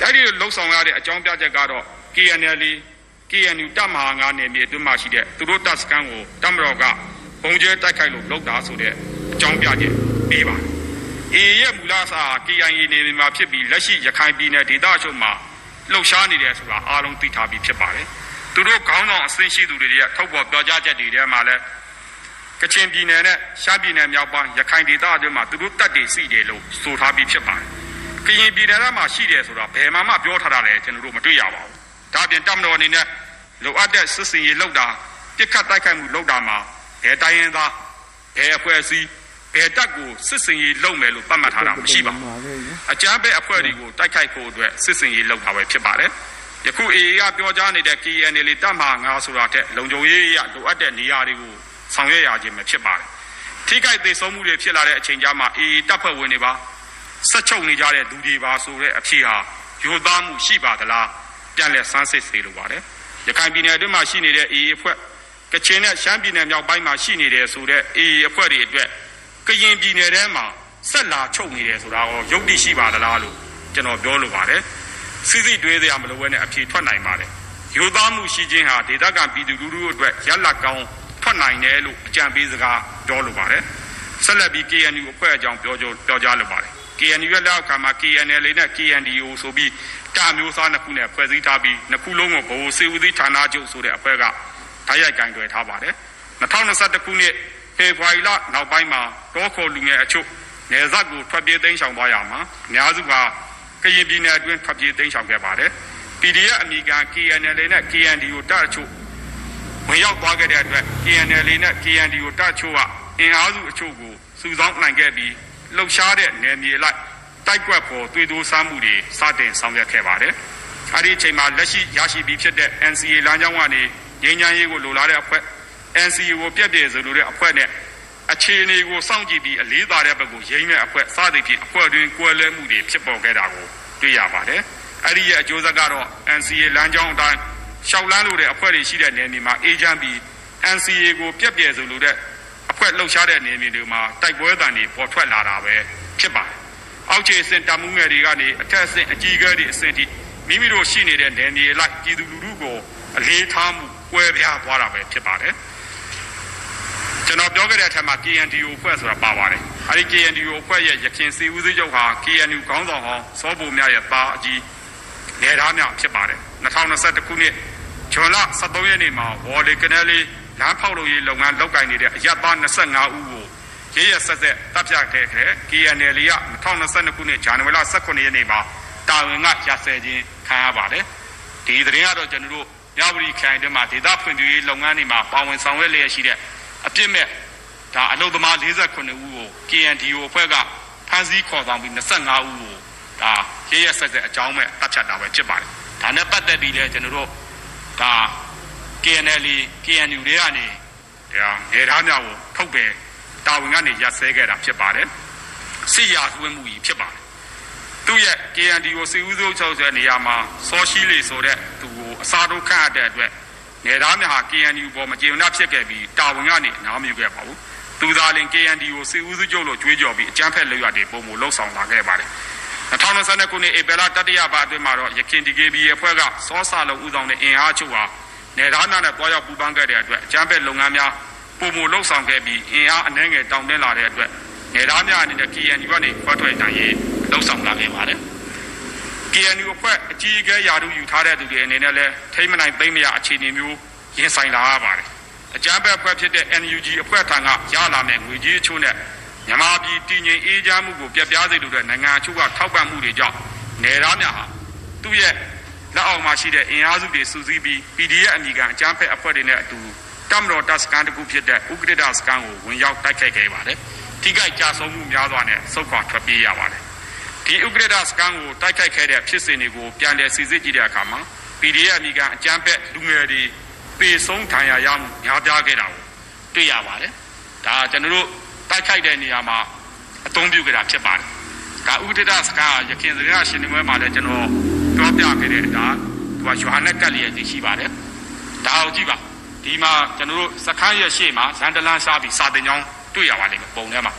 အဲ့ဒီလှုပ်ဆောင်ရတဲ့အကြောင်းပြချက်ကတော့ KNL KNU တပ်မဟာ9နယ်မြေအတွင်းမှာရှိတဲ့သူတို့တပ်စခန်းကိုတပ်မတော်ကပုံကျဲတိုက်ခိုက်လို့လုပ်တာဆိုတဲ့အကြောင်းပြချက်ပေးပါတယ်။ AA ရဲ့မူလအစား KIA နေမြေမှာဖြစ်ပြီးလက်ရှိရခိုင်ပြည်နယ်ဒေသအချို့မှာလှုပ်ရှားနေတယ်ဆိုတာအားလုံးသိထားပြီးဖြစ်ပါတယ်။သူတို့ခေါင်းဆောင်အဆင့်ရှိသူတွေရဲ့ထုတ်ဖော်ပြောကြားချက်တွေထဲမှာလည်းကချင်ပြည်နယ်နဲ့ရှမ်းပြည်နယ်မြောက်ပိုင်းရခိုင်ဒေသအတွင်းမှာသူတို့တပ်တွေစီတယ်လို့ဆိုထားပြီးဖြစ်ပါတယ်။ ကရင်ပြည်နယ်မှာရှိတယ်ဆိုတာဘယ်မှမှပြောထားတာလည်းကျွန်တော်တို့မတွေ့ရပါဘူး။ဒါအပြင်တပ်မတော်အနေနဲ့လိုအပ်တဲ့စစ်စင်ရေးလုပ်တာပြစ်ခတ်တိုက်ခိုက်မှုလုပ်တာမှာဘယ်တိုင်းရင်းသားဘယ်အဖွဲ့အစည်းဘယ်တပ်ကိုစစ်စင်ရေးလုပ်မယ်လို့သတ်မှတ်ထားတာမရှိပါဘူးအကြမ်းဖက်အဖွဲ့တွေကိုတိုက်ခိုက်ဖို့အတွက်စစ်စင်ရေးလုပ်တာပဲဖြစ်ပါတယ်ယခု AA ကပြောကြားနေတဲ့ KNL တပ်မဟာ9ဆိုတာတဲ့လုံခြုံရေးရလိုအပ်တဲ့နေရာတွေကိုဆောင်ရွက်ရခြင်းပဲဖြစ်ပါတယ်ထိခိုက်သေးဆုံးမှုတွေဖြစ်လာတဲ့အချိန်ကြာမှာ AA တပ်ဖွဲ့ဝင်တွေပါ ဆက်ချုပ်နေကြတဲ့လူတွေပါဆိုတဲ့အဖြေဟာရိုသားမှုရှိပါသလားပြန်လည်စမ်းစစ်စေလိုပါတယ်ရခိုင်ပြည်နယ်အတွင်းမှာရှိနေတဲ့ AA အဖွဲ့ကချင်နဲ့ရှမ်းပြည်နယ်မြောက်ပိုင်းမှာရှိနေတယ်ဆိုတဲ့ AA အဖွဲ့တွေအတွက်ကရင်ပြည်နယ်ထဲမှာဆက်လာချုပ်နေတယ်ဆိုတာကိုယုတ်တိရှိပါသလားလို့ကျွန်တော်ပြောလိုပါတယ်စီစီတွေးစရာမလိုဘဲနဲ့အဖြေထွက်နိုင်ပါတယ်ယူသားမှုရှိခြင်းဟာဒေသခံပြည်သူလူထုအတွက်ရလက်ကောင်းထွက်နိုင်တယ်လို့အကြံပေးစကားပြောလိုပါတယ်ဆက်လက်ပြီး KNU အဖွဲ့အကြောင်းပြောကြပြောကြားလိုပါတယ် KNU ရဲ့လက်အောက်ခံမှာ KNL နဲ့ KNDO ဆိုပြီးတာမျိုးစားနှစ်ခုနဲ့ဖွဲ့စည်းထားပြီးနှစ်ခုလုံးကိုဗဟိုစေဦးစီးဌာနချုပ်ဆိုတဲ့အဖွဲ့ကဓာတ်ရိုက်ကင်တွယ်ထားပါတယ်2021ခုနှစ်ဖေဖော်ဝါရီလနောက်ပိုင်းမှာတောခေါ်လူငယ်အချို့နယ်စပ်ကိုထွက်ပြေးသိမ်းဆောင်သွားရမှာအများစုကကရင်ပြည်နယ်အတွင်းထွက်ပြေးသိမ်းဆောင်ခဲ့ပါတယ် PDF အမိခံ KNL နဲ့ KNDO တပ်အချို့ဝင်ရောက်သွားခဲ့တဲ့အတွက် KNL နဲ့ KNDO တပ်အချို့ကအင်အားစုအချို့ကိုစုဆောင်းနိုင်ခဲ့ပြီး လှုပ်ရှားတဲ့နယ်မြေလိုက်တိုက်ကွက်ပေါ်သွေးတိုးစားမှုတွေစတင်ဆောင်ရွက်ခဲ့ပါတယ်။အဲဒီအချိန်မှာလက်ရှိရရှိပြီးဖြစ်တဲ့ NCA လမ်းကြောင်းကနေငြိမ်းချမ်းရေးကိုလိုလားတဲ့အဖွဲ့ NCA ကိုပြည့်ပြည့်စုံလို့တဲ့အဖွဲ့နဲ့အခြေအနေကိုစောင့်ကြည့်ပြီးအလေးသာတဲ့ဘက်ကိုရိမ့်တဲ့အဖွဲ့စသဖြင့်အဖွဲ့တွင်ကွဲလွဲမှုတွေဖြစ်ပေါ်ခဲ့တာကိုတွေ့ရပါတယ်။အဲဒီရဲ့အကျိုးဆက်ကတော့ NCA လမ်းကြောင်းအတိုင်းရှောက်လန်းလို့တဲ့အဖွဲ့တွေရှိတဲ့နယ်မြေမှာအေဂျင့်ပြီး NCA ကိုပြည့်ပြည့်စုံလို့တဲ့ အဖွဲ့လှုပ်ရှားတဲ့နယ်မြေတွေမှာတိုက်ပွဲတန်တွေပေါ်ထွက်လာတာပဲဖြစ်ပါတယ်။အောက်ခြေအဆင့်တမှုငယ်တွေကနေအထက်အဆင့်အကြီးအကဲတွေအဆင့်ထိမိမိတို့ရှိနေတဲ့နယ်မြေလိုက်ပြည်သူလူထုကိုအလေးထားမှုကွဲပြားသွားတာပဲဖြစ်ပါတယ်ကျွန်တော်ပြောခဲ့တဲ့အထက်မှာ KNDO ဖွဲ့ဆိုတာပါပါတယ်အဲဒီ KNDO ဖွဲ့ရဲ့ရခင်စီဦးစီးချုပ်ဟာ KNU ခေါင်းဆောင်ဟောင်းစောဘူမြရဲ့သားအကြီးနေသားများဖြစ်ပါတယ်2021ခုနှစ်ဇွန်လ23ရက်နေ့မှာဝေါ်လီကနေလီ လမ်းဖောက်လို့ရေးလုပ်ငန်းလုပ်ကိုင်နေတဲ့အရက်သား25ဦးကိုရရဆက်ဆက်တပ်ဖြတ်ခဲ့တဲ့ KNL က2022ခုနှစ်ဇန်နဝါရီလ18ရက်နေ့မှာတာဝန်ကရစဲခြင်းခံရပါတယ်ဒီသတင်းကတော့ကျွန်တော်တို့မြဝတီခိုင်တွင်မှာဒေသဖွံ့ဖြိုးရေးလုပ်ငန်းတွေမှာပါဝင်ဆောင်ရွက်လျက်ရှိတဲ့အပြစ်မဲ့ဒါအလုပ်သမား48ဦးကို KNDO အဖွဲ့ကဖမ်းဆီးခေါ်ဆောင်ပြီး25ဦးကိုဒါရရဆက်ဆက်အကြောင်းမဲ့တပ်ဖြတ်တာပဲဖြစ်ပါတယ်ဒါနဲ့ပတ်သက်ပြီးလဲကျွန်တော်တို့ဒါ KNL KNU တွေကနေဒါနေသားများကိုထုတ်ပယ်တာဝန်ကနေရပ်စဲခဲ့တာဖြစ်ပါတယ်စစ်ရာသွင်းမှုကြီးဖြစ်ပါတယ်သူ့ရဲ့ KND ကိုစီဦးစိုးချုပ်တဲ့နေရာမှာစောရှိလေဆိုတဲ့သူကိုအစားထိုးခန့်အပ်တဲ့အတွက်နေသားများဟာ KND ပေါ်မကျေနပ်ဖြစ်ခဲ့ပြီးတာဝန်ကနေနားမယူခဲ့ပါဘူးသူသာလင် KND ကိုစီဦးစိုးချုပ်လို့ကြွေးကြော်ပြီးအကြမ်းဖက်လုပ်ရတဲ့ပုံမှုလှုပ်ဆောင်လာခဲ့ပါတယ်2022ခုနှစ်ဧပြီလတတိယပတ်အတွင်းမှာတော့ရခင် DKB အဖွဲ့ကစောစာလုံးဦးဆောင်တဲ့အင်အားချုပ်ဟာ နေသားများနဲ့တွားရောက်ပူးပေါင်းခဲ့တဲ့အတွက်အကြမ်းဖက်လုပ်ငန်းများပုံမှုလှုပ်ဆောင်ခဲ့ပြီးအင်အားအနှဲငယ်တောင်းတင်းလာတဲ့အတွက်နေသားများအနေနဲ့ KND ကနေခွဲထွက်နိုင်ရေးလှုပ်ဆောင်လာခဲ့ပါတယ် KNU အဖွဲ့အကြီးအကဲယာတို့ယူထားတဲ့သူတွေအနေနဲ့လည်းထိမနိုင်သိမ့်မရအခြေအနေမျိုးရင်ဆိုင်လာရပါတယ်အကြမ်းဖက်အဖွဲ့ဖြစ်တဲ့ NUG အဖွဲ့ထံကရလာမယ့်ငွေကြေးအချို့နဲ့မြန်မာပြည်တည်ငြိမ်အေးချမ်းမှုကိုပြပြစေလိုတဲ့နိုင်ငံအချို့ကထောက်ပံ့မှုတွေကြောင့်နေသားများဟာသူ့ရဲ့ လက်အောက်မှာရှိတဲ့အင်အားစုတွေစုစည်းပြီး PDF အမိခံအကြမ်းဖက်အဖွဲ့တွေနဲ့အတူတမတော်တပ်စကန်တစ်ခုဖြစ်တဲ့ဥက္ကဋ္ဌစကန်ကိုဝင်ရောက်တိုက်ခိုက်ခဲ့ပါတယ်။ထိခိုက်ကြဆုံးမှုများစွာနဲ့ဆုတ်ခွာထွက်ပြေးရပါတယ်။ဒီဥက္ကဋ္ဌစကန်ကိုတိုက်ခိုက်ခဲ့တဲ့ဖြစ်စဉ်တွေကိုပြန်လည်စစ်ဆေးကြည့်တဲ့အခါမှာ PDF အမိခံအကြမ်းဖက်လူငယ်တွေပေဆုံးထံရရမှုများပြားခဲ့တာကိုတွေ့ရပါတယ်။ဒါကျွန်တော်တို့တိုက်ခိုက်တဲ့နေရာမှာအသုံးပြုကြတာဖြစ်ပါတယ်။ဒါဥက္ကဋ္ဌစကန်ရခင်စကားရှင်နေပွဲမှာလည်းကျွန်တော် ပြောပြခဲ့တဲ့ဒါသူကယွာနဲ့ကတ်လျက်ရှိပါတယ်။ဒါကိုကြည့်ပါဒီမှာကျွန်တော်တို့စခန်းရဲ့ရှေ့မှာဇန်တလန်းစားပြီးစာတင်ကြောင်းတွေ့ရပါလိမ့်မယ်ပုံထဲမှာ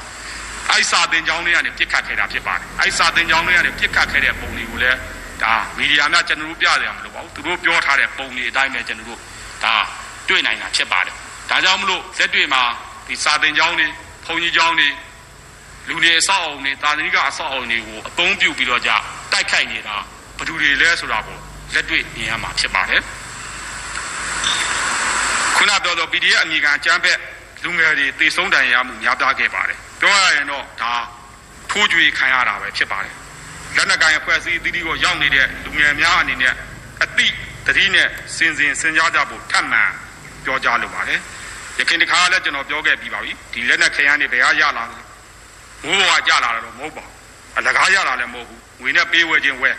အဲ့စာတင်ကြောင်းတွေကနေပြစ်ခတ်ခဲ့တာဖြစ်ပါတယ်အဲ့စာတင်ကြောင်းတွေကနေပြစ်ခတ်ခဲ့တဲ့ပုံတွေကိုလည်းဒါမီဒီယာများကျွန်တော်တို့ပြရမှာမလို့ပါဘူးသူတို့ပြောထားတဲ့ပုံတွေအတိုင်းပဲကျွန်တော်တို့ဒါတွေ့နိုင်တာဖြစ်ပါတယ်ဒါကြောင့်မလို့လက်တွေ့မှာဒီစာသင်ကျောင်းတွေဘုံကြီးကျောင်းတွေလူတွေအဆောက်အအုံတွေတာသနိကအဆောက်အအုံတွေကိုအသုံးပြုပြီးတော့ကြတိုက်ခိုက်နေတာ ဘယ်သူတွေလဲဆိုတာကိုလက်တွေ့မြင်ရမှာဖြစ်ပါတယ်ခုနပြောသော PDF အမိခံအကြမ်းဖက်လူငယ်တွေတေဆုံးတန်ရမှုများပြားခဲ့ပါတယ်ပြောရရင်တော့ဒါထိုးကြွေခံရတာပဲဖြစ်ပါတယ်လက်နက်ကိုင်အဖွဲ့အစည်းအသီးသီးကိုရောက်နေတဲ့လူငယ်များအနေနဲ့အတိတတိနဲ့စင်စင်စဉ်းစားကြဖို့ထပ်မံပြောကြားလိုပါတယ်ရခင်တခါလည်းကျွန်တော်ပြောခဲ့ပြီးပါပြီဒီလက်နက်ခရမ်းတွေဘယ်ဟာရလာလဲမိုးဘောကကြလာတာတော့မဟုတ်ပါဘူးအလကားရလာလည်းမဟုတ်ဘူးငွေနဲ့ပေးဝယ်ခြင်းဝယ်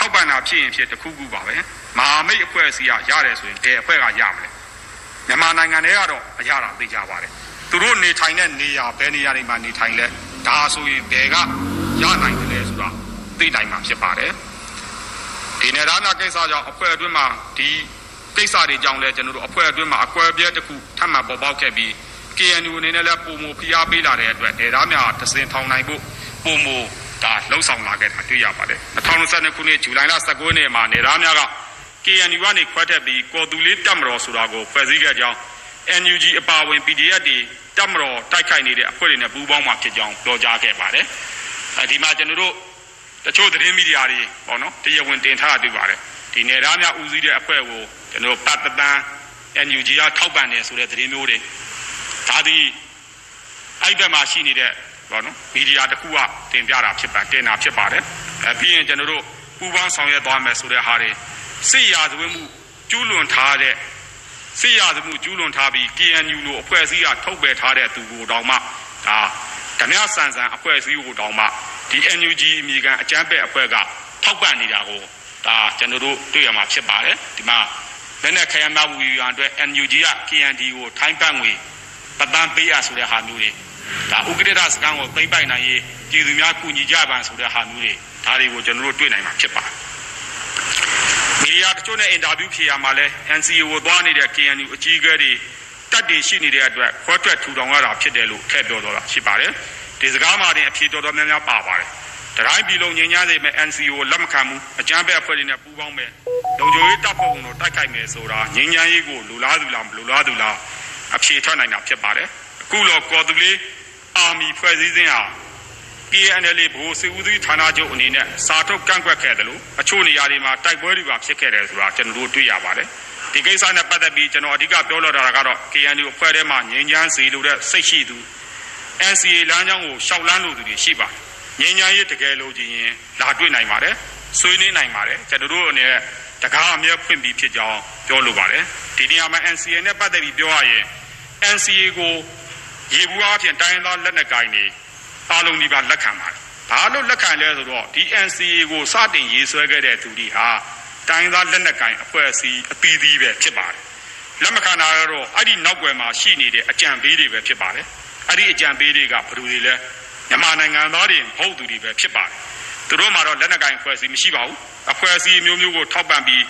ထောက်ပံ့တာဖြစ်ရင်ဖြစ်တခုခုပါပဲမဟာမိတ်အဖွဲ့အစည်းကရတယ်ဆိုရင်ဘယ်အဖွဲ့ကရမလဲမြန်မာနိုင်ငံထဲကတော့အရတာသိကြပါတယ်သူတို့နေထိုင်တဲ့နေရာဘယ်နေရာတွေမှာနေထိုင်လဲဒါဆိုရင်ဘယ်ကရနိုင်တယ်လဲဆိုတာသိနိုင်မှာဖြစ်ပါတယ်ဒီနေရာနာကိစ္စကြောင့်အဖွဲ့အတွင်းမှာဒီကိစ္စတွေကြောင့်လည်းကျွန်တော်တို့အဖွဲ့အတွင်းမှာအကွဲပြဲတစ်ခုထပ်မံပေါ်ပေါက်ခဲ့ပြီး KNU အနေနဲ့လည်းပုံမဖိအားပေးလာတဲ့အတွက်ဒေသများတစင်ထောင်နိုင်ဖို့ပုံမ ဒါလှုပ်ဆောင်လာခဲ့တာတွေ့ရပါတယ်2022ခုနှစ်ဇူလိုင်လ19ရက်နေ့မှာနေရာများက KNU ကနေခွဲထွက်ပြီးကော်တူလေးတက်မတော်ဆိုတာကိုဖွဲ့စည်းခဲ့ကြောင်း NUG အပါအဝင် PDF တွေတက်မတော်တိုက်ခိုက်နေတဲ့အဖွဲ့တွေနဲ့ပူးပေါင်းမှဖြစ်ကြောင်းပြောကြားခဲ့ပါတယ်အဲဒီမှာကျွန်တော်တို့တချို့သတင်းမီဒီယာတွေပေါ့နော်တရားဝင်တင်ထားတွေ့ပါတယ်ဒီနေရာများဦးစီးတဲ့အဖွဲ့ကိုကျွန်တော်ပတ်တတန်း NUG ကထောက်ပံ့တယ်ဆိုတဲ့သတင်းမျိုးတွေဒါသည်အဲ့ဘက်မှာရှိနေတဲ့ ပေါ့နော်မီဒီယာတစ်ခုကတင်ပြတာဖြစ်ပါတင်တာဖြစ်ပါတယ်အဲပြီးရင်ကျွန်တော်တို့ပူးပေါင်းဆောင်ရွက်သွားမယ်ဆိုတဲ့ဟာတွေစစ်ရာဇဝတ်မှုကျူးလွန်ထားတဲ့စစ်ရာဇဝတ်မှုကျူးလွန်ထားပြီး KNU လိုအဖွဲ့အစည်းကထုတ်ပယ်ထားတဲ့သူကိုတောင်မှဒါဓမြဆန်ဆန်အဖွဲ့အစည်းကိုတောင်မှဒီ NUG အမိကန်အကြမ်းဖက်အဖွဲ့ကထောက်ပံ့နေတာကိုဒါကျွန်တော်တို့တွေ့ရမှာဖြစ်ပါတယ်ဒီမှာလက်နဲ့ခရမ်းမဝူရန်အတွက် NUG က KND ကိုထိုင်းပတ်ငွေပတန်းပေးရဆိုတဲ့ဟာမျိုးတွေ ဒါဥက္ကဋ္ဌစကန်ကိုသိမ့်ပိုက်နိုင်ရေးပြည်သူများကူညီကြပါဆိုတဲ့ဟာမျိုးတွေဒါတွေကိုကျွန်တော်တို့တွေ့နိုင်မှာဖြစ်ပါတယ်မီဒီယာတချို့နဲ့အင်တာဗျူးဖြေရမှာလဲ NCA ကိုသွားနေတဲ့ KNU အကြီးအကဲတွေတက်တည်ရှိနေတဲ့အတွက်ခွဲထွက်ထူထောင်ရတာဖြစ်တယ်လို့ထည့်ပြောတော့တာရှိပါတယ်ဒီစကားမှာတင်အဖြေတော်တော်များများပါပါတယ်တတိုင်းပြည်လုံးငြိမ်းချမ်းစေမဲ့ NCO ကိုလက်မခံဘူးအကြမ်းဖက်အဖွဲ့တွေနဲ့ပူးပေါင်းမယ်လုံခြုံရေးတပ်ဖွဲ့ဝင်တို့တိုက်ခိုက်မယ်ဆိုတာငြိမ်းချမ်းရေးကိုလူလားသူလားမလူလားသူလားအဖြေထွက်နိုင်တာဖြစ်ပါတယ်အခုတော့ကော်တူလေး အာမီဖွဲ့စည်းခြင်းဟာ KNL ဘိုးစစ်ဦးစီးဌာနချုပ်အနေနဲ့စာထုတ်ကန့်ကွက်ခဲ့တယ်လို့အချို့နေရာတွေမှာတိုက်ပွဲတွေပါဖြစ်ခဲ့တယ်ဆိုတာကျွန်တော်တို့တွေ့ရပါတယ်ဒီကိစ္စနဲ့ပတ်သက်ပြီးကျွန်တော်အဓိကပြောလိုတာကတော့ KNU အဖွဲ့ထဲမှာငြိမ်းချမ်းစေလိုတဲ့စိတ်ရှိသူ NCA လမ်းကြောင်းကိုရှောက်လန်းလို့သူတွေရှိပါတယ်ငြိမ်းချမ်းရေးတကယ်လို့ချင်းရင်လာတွေ့နိုင်ပါတယ်ဆွေးနွေးနိုင်ပါတယ်ကျွန်တော်တို့အနေနဲ့တကားအမြဲဖွင့်ပြီးဖြစ်ကြောင်းပြောလိုပါတယ်ဒီနေရာမှာ NCA နဲ့ပတ်သက်ပြီးပြောရရင် NCA ကို ရေဘူးအဖြစ်တိုင်းသားလက်နက်ကိုင်တွေအားလုံးဒီပါလက်ခံပါတယ်ဘာလို့လက်ခံလဲဆိုတော့ဒီ NCA ကိုစတင်ရေးဆွဲခဲ့တဲ့သူတွေဟာတိုင်းသားလက်နက်ကိုင်အဖွဲ့အစည်းအပီးသီးပဲဖြစ်ပါတယ်လက်မခံတာတော့အဲ့ဒီနောက်ွယ်မှာရှိနေတဲ့အကြံပေးတွေပဲဖြစ်ပါတယ်အဲ့ဒီအကြံပေးတွေကဘယ်သူတွေလဲမြန်မာနိုင်ငံသားတွေမဟုတ်သူတွေပဲဖြစ်ပါတယ်သူတို့မှာတော့လက်နက်ကိုင်အဖွဲ့အစည်းမရှိပါဘူးအဖွဲ့အစည်းမျိုးမျိုးကိုထောက်ပံ့ပြီး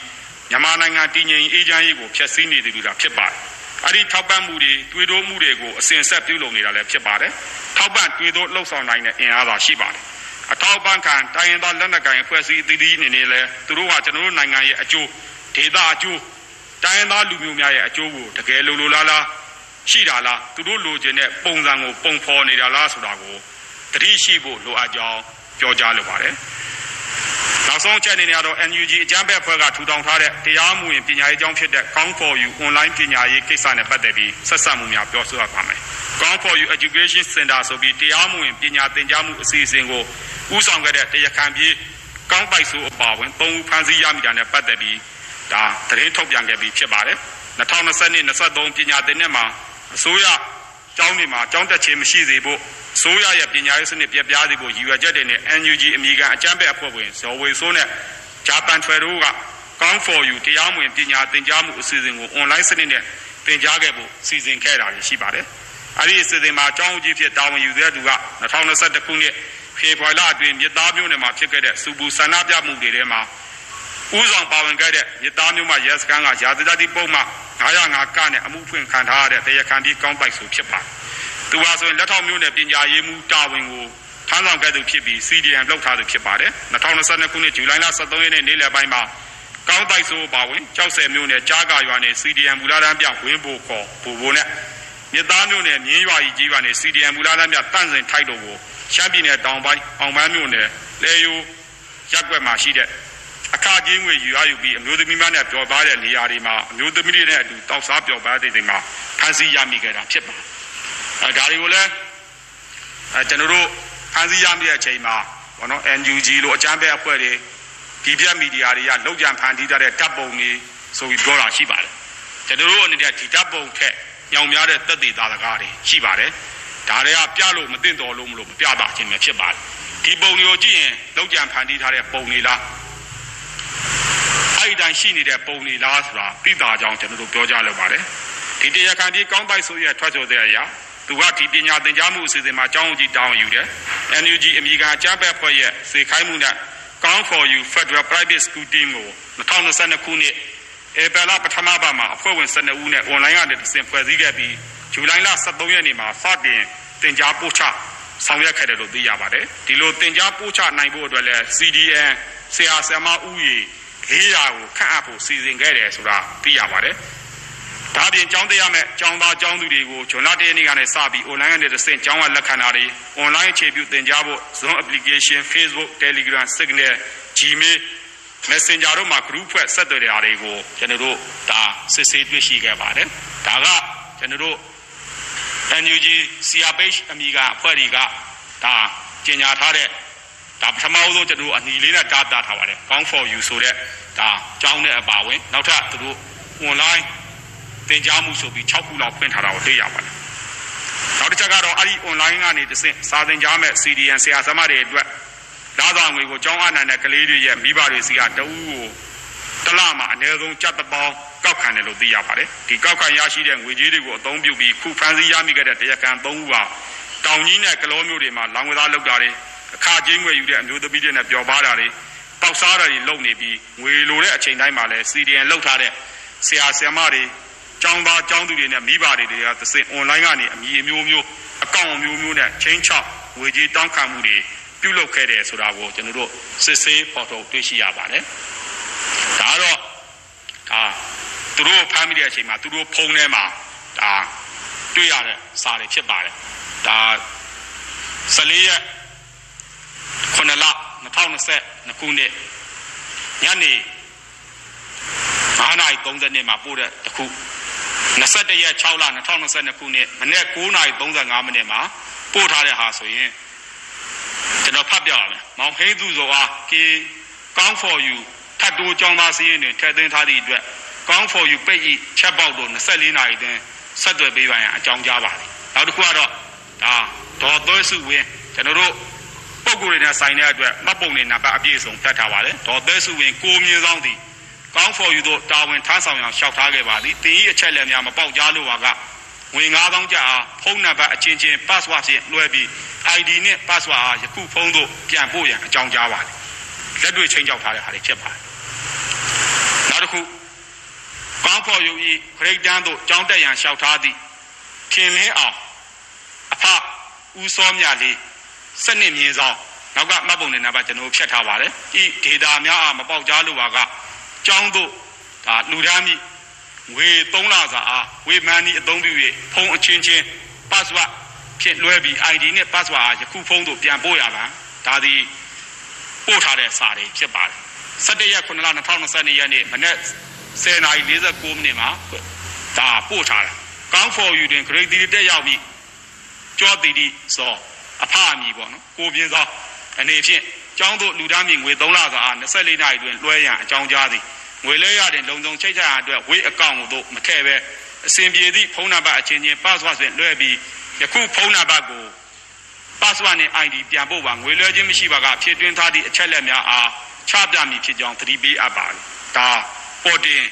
မြန်မာနိုင်ငံတည်ငြိမ်အေးချမ်းရေးကိုဖျက်ဆီးနေသူတွေကဖြစ်ပါတယ် အဲ့ဒီထောက်ပံ့မှုတွေတွေးတိုးမှုတွေကိုအစဉ်ဆက်ပြုလုပ်နေတာလည်းဖြစ်ပါတယ်ထောက်ပံ့တွေးတိုးလှုပ်ဆောင်နိုင်တဲ့အင်အားသာရှိပါတယ်အထောက်ပံ့ခံတိုင်းရင်းသားလက်နက်ကိုင်အဖွဲ့အစည်းအသီးသီးအနေနဲ့လည်းသူတို့ကကျွန်တော်တို့နိုင်ငံရဲ့အကျိုးဒေသအကျိုးတိုင်းရင်းသားလူမျိုးများရဲ့အကျိုးကိုတကယ်လိုလိုလားလားရှိတာလားသူတို့လိုချင်တဲ့ပုံစံကိုပုံဖော်နေတာလားဆိုတာကိုတတိရှိဖို့လိုအပ်ကြောင်းပြောကြားလိုပါတယ် နောက်ဆုံးချက်အနေနဲ့ကတော့ NUG အကြမ်းဖက်အဖွဲ့ကထူထောင်ထားတဲ့တရားမှုရင်ပညာရေးကျောင်းဖြစ်တဲ့ Count for You online ပညာရေးကိစ္စနဲ့ပတ်သက်ပြီးဆက်ဆက်မှုများပြောဆိုရပါမယ်။ Count for You Education Center ဆိုပြီးတရားမှုရင်ပညာသင်ကြားမှုအစီအစဉ်ကိုဦးဆောင်ခဲ့တဲ့တရားခံပြေးကောင်းပိုက်ဆိုအပါဝင်၃ဦးဖမ်းဆီးရမိတာနဲ့ပတ်သက်ပြီးဒါသတင်းထုတ်ပြန်ခဲ့ပြီးဖြစ်ပါတယ်။2020 23ပညာသင်နှစ်မှာအစိုးရ ကျောင်းတွေမှာကျောင်းတက်ခြင်းမရှိစေဖို့ဆိုးရရဲ့ပညာရေးစနစ်ပြပြစေဖို့ရည်ရွယ်ချက်တွေနဲ့ NUG အမိကန်အကြမ်းဖက်အဖွဲ့ဝင်ဇော်ဝေဆိုးနဲ့ဂျပန်ထွယ်တို့က Count for You တရားမဝင်ပညာသင်ကြားမှုအစီအစဉ်ကို online စနစ်နဲ့သင်ကြားခဲ့ဖို့စီစဉ်ခဲ့တာရှိပါတယ်။အဲဒီအစီအစဉ်မှာအကြောင်းအကြီးဖြစ်တာဝန်ယူတဲ့သူက2021ခုနှစ်ဖေဖော်ဝါရီလအတွင်းမြစ်သားမျိုးနယ်မှာဖြစ်ခဲ့တဲ့စူပူဆန္ဒပြမှုတွေထဲမှာ ဥဆောင်ပါဝင်ခဲ့တဲ့မြစ်သားမျိုးမှာရဲစခန်းကရာဇသတိပုံမှ905ကနဲ့အမှုဖွင့်ခံထားရတဲ့တရားခံပြီးကောင်းပိုက်ဆိုဖြစ်ပါတယ်။သူဟာဆိုရင်လက်ထောက်မျိုးနဲ့ပညာရေးမှုတာဝန်ကိုထထမ်းဆောင်ခဲ့သူဖြစ်ပြီး CDM လောက်ထားသူဖြစ်ပါတယ်2022ခုနှစ်ဇူလိုင်လ23ရက်နေ့နေ့လယ်ပိုင်းမှာကောင်းတိုက်ဆိုးပါဝင်ကြောက်စဲမျိုးနဲ့ကြားကာရွာနဲ့ CDM မူလာတန်းပြဝင်းဖို့ခေါ်ဘူဘိုနဲ့မြစ်သားမျိုးနဲ့မြင်းရွာကြီးကြီးရွာနဲ့ CDM မူလာတန်းပြတန့်စင်ထိုက်တို့ကိုရှမ်းပြည်နယ်တောင်ပိုင်းအောင်ပန်းမျိုးနဲ့လေယိုရက်ွက်မှာရှိတဲ့ အခါကြီးငွေယူရယူပြီးအမျိုးသမီးများနဲ့ပျော်ပါတဲ့နေရာတွေမှာအမျိုးသမီးတွေနဲ့အတူတောက်စားပျော်ပါတဲ့တွေမှာဖန်ဆီးရမိခဲ့တာဖြစ်ပါတယ်။အဲဒါတွေကိုလည်းအဲကျွန်တော်တို့ဖန်ဆီးရမိတဲ့အချိန်မှာဘောနော် NUG လို့အကြမ်းဖက်အဖွဲ့တွေဒီပြက်မီဒီယာတွေကလောက်ကြံဖန်တီးထားတဲ့တပ်ပုံတွေဆိုပြီးပြောတာရှိပါတယ်။ကျွန်တော်တို့အနေနဲ့ဒီတပ်ပုံထက်ညောင်များတဲ့တက်သေးသားစကားတွေရှိပါတယ်။ဒါတွေကပြလို့မသိတော်လို့မလို့မပြတာခြင်းပဲဖြစ်ပါတယ်။ဒီပုံတွေကိုကြည့်ရင်လောက်ကြံဖန်တီးထားတဲ့ပုံတွေလား အဲ့ဒီတိုင်းရှိနေတဲ့ပုံတွေလားဆိုတာသိတာကြောင့်ကျွန်တော်တို့ပြောကြလို့ပါတယ်ဒီတရားခံဒီကောင်းပိုက်ဆိုရထွက်ဆိုတဲ့အရာသူကဒီပညာသင်ကြားမှုအစီအစဉ်မှာအကြောင်းကြီးတောင်းယူတယ် NUG အမိကအကြမ်းဖက်ဖွဲ့ရဲ့စေခိုင်းမှုနဲ့ Count for You Federal Private School Team ကို2022ခုနှစ်ဧပြီလပထမပတ်မှာအဖွဲ့ဝင်12ဦးနဲ့ online ကနေတဆင့်ဖွဲ့စည်းခဲ့ပြီးဇူလိုင်လ23ရက်နေ့မှာစတင်သင်ကြားပို့ချဆောင်ရွက်ခဲ့တယ်လို့သိရပါတယ်ဒီလိုသင်ကြားပို့ချနိုင်ဖို့အတွက်လည်း CDN ဆရာဆရာမဦးရေ 400ကိုခန့်အပ်ဖို့စီစဉ်ခဲ့တယ်ဆိုတာသိရပါတယ်။ဒါပြင်ကျောင်းတရားမဲ့ကျောင်းသားကျောင်းသူတွေကိုဂျွန်လာတရနေ့ကနေစပြီး online နဲ့တစ်ဆင့်ကျောင်းဝလက်ခံတာတွေ online အခြေပြုသင်ကြားဖို့ Zoom application Facebook Telegram Signal Gmail Messenger တို့မှာ group ဖွဲ့ဆက်သွယ်တဲ့အားတွေကိုကျွန်တော်တို့ဒါစစ်ဆေးတွေ့ရှိခဲ့ပါတယ်။ဒါကကျွန်တော်တို့ NUG CRPH အမိကအဖွဲ့တွေကဒါကျင်ညာထားတဲ့ ဒါပထမဆုံးကျွန်တော်တို့အနီလေးနဲ့တားတာထားပါတယ် count for you ဆိုတဲ့ဒါကြောင်းတဲ့အပါဝင်နောက်ထပ်သူတို့ online သင်ကြားမှုဆိုပြီး6ခုလောက်ဖွင့်ထားတာကိုတွေ့ရပါတယ်နောက်တစ်ချက်ကတော့အဲ့ဒီ online ကနေတစ်ဆင့်စာသင်ကြားမဲ့ CDN ဆရာသမားတွေအတွက်လာဆောင်ငွေကိုကျောင်းအနှံတဲ့ကလေးတွေရဲ့မိဘတွေစီကတအူးကိုတလမှာအနည်းဆုံးကြက်တပေါင်းကောက်ခံတယ်လို့သိရပါတယ်ဒီကောက်ခံရရှိတဲ့ငွေကြေးတွေကိုအသုံးပြုပြီးခုဖန်စီရမိခဲ့တဲ့တရားခံ၃ဦးဟာတောင်ကြီးနဲ့ကလောမျိုးတွေမှာလောင်ဝသားလောက်တာတွေ အခါချင်းငွေယူတဲ့အမျိုးသမီးတွေနဲ့ပျော်ပါတာတွေပေါက်စားတာတွေလုပ်နေပြီးငွေလိုတဲ့အချိန်တိုင်းမှာလဲ CDN လောက်ထားတဲ့ဆရာဆရာမတွေကျောင်းသားကျောင်းသူတွေနဲ့မိဘတွေတွေကသစင် online ကနေအမည်အမျိုးမျိုးအကောင့်အမျိုးမျိုးနဲ့ချင်းချောက်ငွေကြေးတောင်းခံမှုတွေပြုလုပ်ခဲ့တယ်ဆိုတာကိုကျွန်တော်တို့စစ်ဆေးဖော်ထုတ်တွေ့ရှိရပါတယ်ဒါတော့ဒါသူတို့ဖမ်းမိတဲ့အချိန်မှာသူတို့ဖုန်းထဲမှာဒါတွေ့ရတဲ့စာတွေဖြစ်ပါတယ်ဒါ14ရက် 9လ2020ခုနှစ်ညနေ9:30နှစ်မှာပို့တဲ့တခု21ရက်6လ2022ခုနှစ်မနေ့9:35မိနစ်မှာပို့ထားတဲ့ဟာဆိုရင်ကျွန်တော်ဖတ်ပြရမယ်မောင်ဟိသူဆိုအားကေကောင်း for you ထတ်တိုးចောင်းသားစည်းရင်တွင်ထည့်သွင်းထားသည့်အတွက်ကောင်း for you ပိတ်ဤချက်ပေါက်တို့24နာရီတွင်ဆက်သွယ်ပေးပါရန်အကြောင်းကြားပါတယ်နောက်တစ်ခုကတော့ဒါဒေါ်သွဲစုဝင်းကျွန်တော်တို့ ပုံကိုယ်တွေနဲ့ဆိုင်တဲ့အတွက်မှတ်ပုံတွေနံပါတ်အပြည့်အစုံတတ်ထားပါတယ်ဒေါ်သွဲစုဝင်းကိုမြင့်ဆောင်သည်ကောင်း for you တို့တာဝန်ထမ်းဆောင်ရန်လျှောက်ထားခဲ့ပါသည်တင်ဤအချက်လက်များမပေါက်ကြားလို့ပါကငွေ9000ကျပ်အားဖုန်းနံပါတ်အချင်းချင်း password ဖြင့်လွှဲပြီး ID နဲ့ password အားယခုဖုန်းတို့ပြန်ပို့ရန်အကြောင်းကြားပါတယ်လက်တွေ့ချင်းကြောက်ထားတဲ့ဟာတွေဖြစ်ပါတယ်နောက်တစ်ခုကောင်း for you ဤဂရိတ်တန်းတို့ကြောင်းတက်ရန်လျှောက်ထားသည့်ခင်လင်းအောင်အဖဦးစောမြလေး စနစ်မြင်းဆောင်နောက်ကမှတ်ပုံနဲ့နံပါတ်ကျွန်တော်ဖြတ်ထားပါတယ်ဤဒေတာများအားမပေါက်ကြားလို့ပါကကျောင်းတို့ဒါလူဒန်းမိငွေ3လစာအားဝေမန်နီအသုံးပြု၍ဖုန်းအချင်းချင်း password ဖြင့်လွှဲပြီး ID နဲ့ password အားယခုဖုန်းတို့ပြန်ပို့ရပါဒါသည်ပို့ထားတဲ့စာတွေဖြစ်ပါတယ်17ရက်9လ2022ရက်နေ့မနေ့10:49မိနစ်မှာဒါပို့ထားတာကောင်း for you တွင် grade 3တက်ရောက်ပြီးကြောတီတီစော အဖအမည်ပေါ့နော်ကိုပြင်းစောအနေဖြင့်ကျောင်းတို့လူသားမြေငွေ3လစာအား24နာရီတွင်လွှဲရန်အကြောင်းကြားသည်ငွေလဲရတဲ့လုံခြုံချိတ်ချရအတွက်ဝေးအကောင့်တို့မထည့်ပဲအစဉ်ပြေသည့်ဖုန်းနံပါတ်အချင်းချင်း password ဖြင့်လွှဲပြီးယခုဖုန်းနံပါတ်ကို password နဲ့ ID ပြန်ပို့ပါငွေလွှဲခြင်းမရှိပါကဖြစ်တွင်းထားသည့်အချက်လက်များအားချပြမည်ဖြစ်ကြောင်းသတိပေးအပ်ပါသည်ဒါပေါ်တင်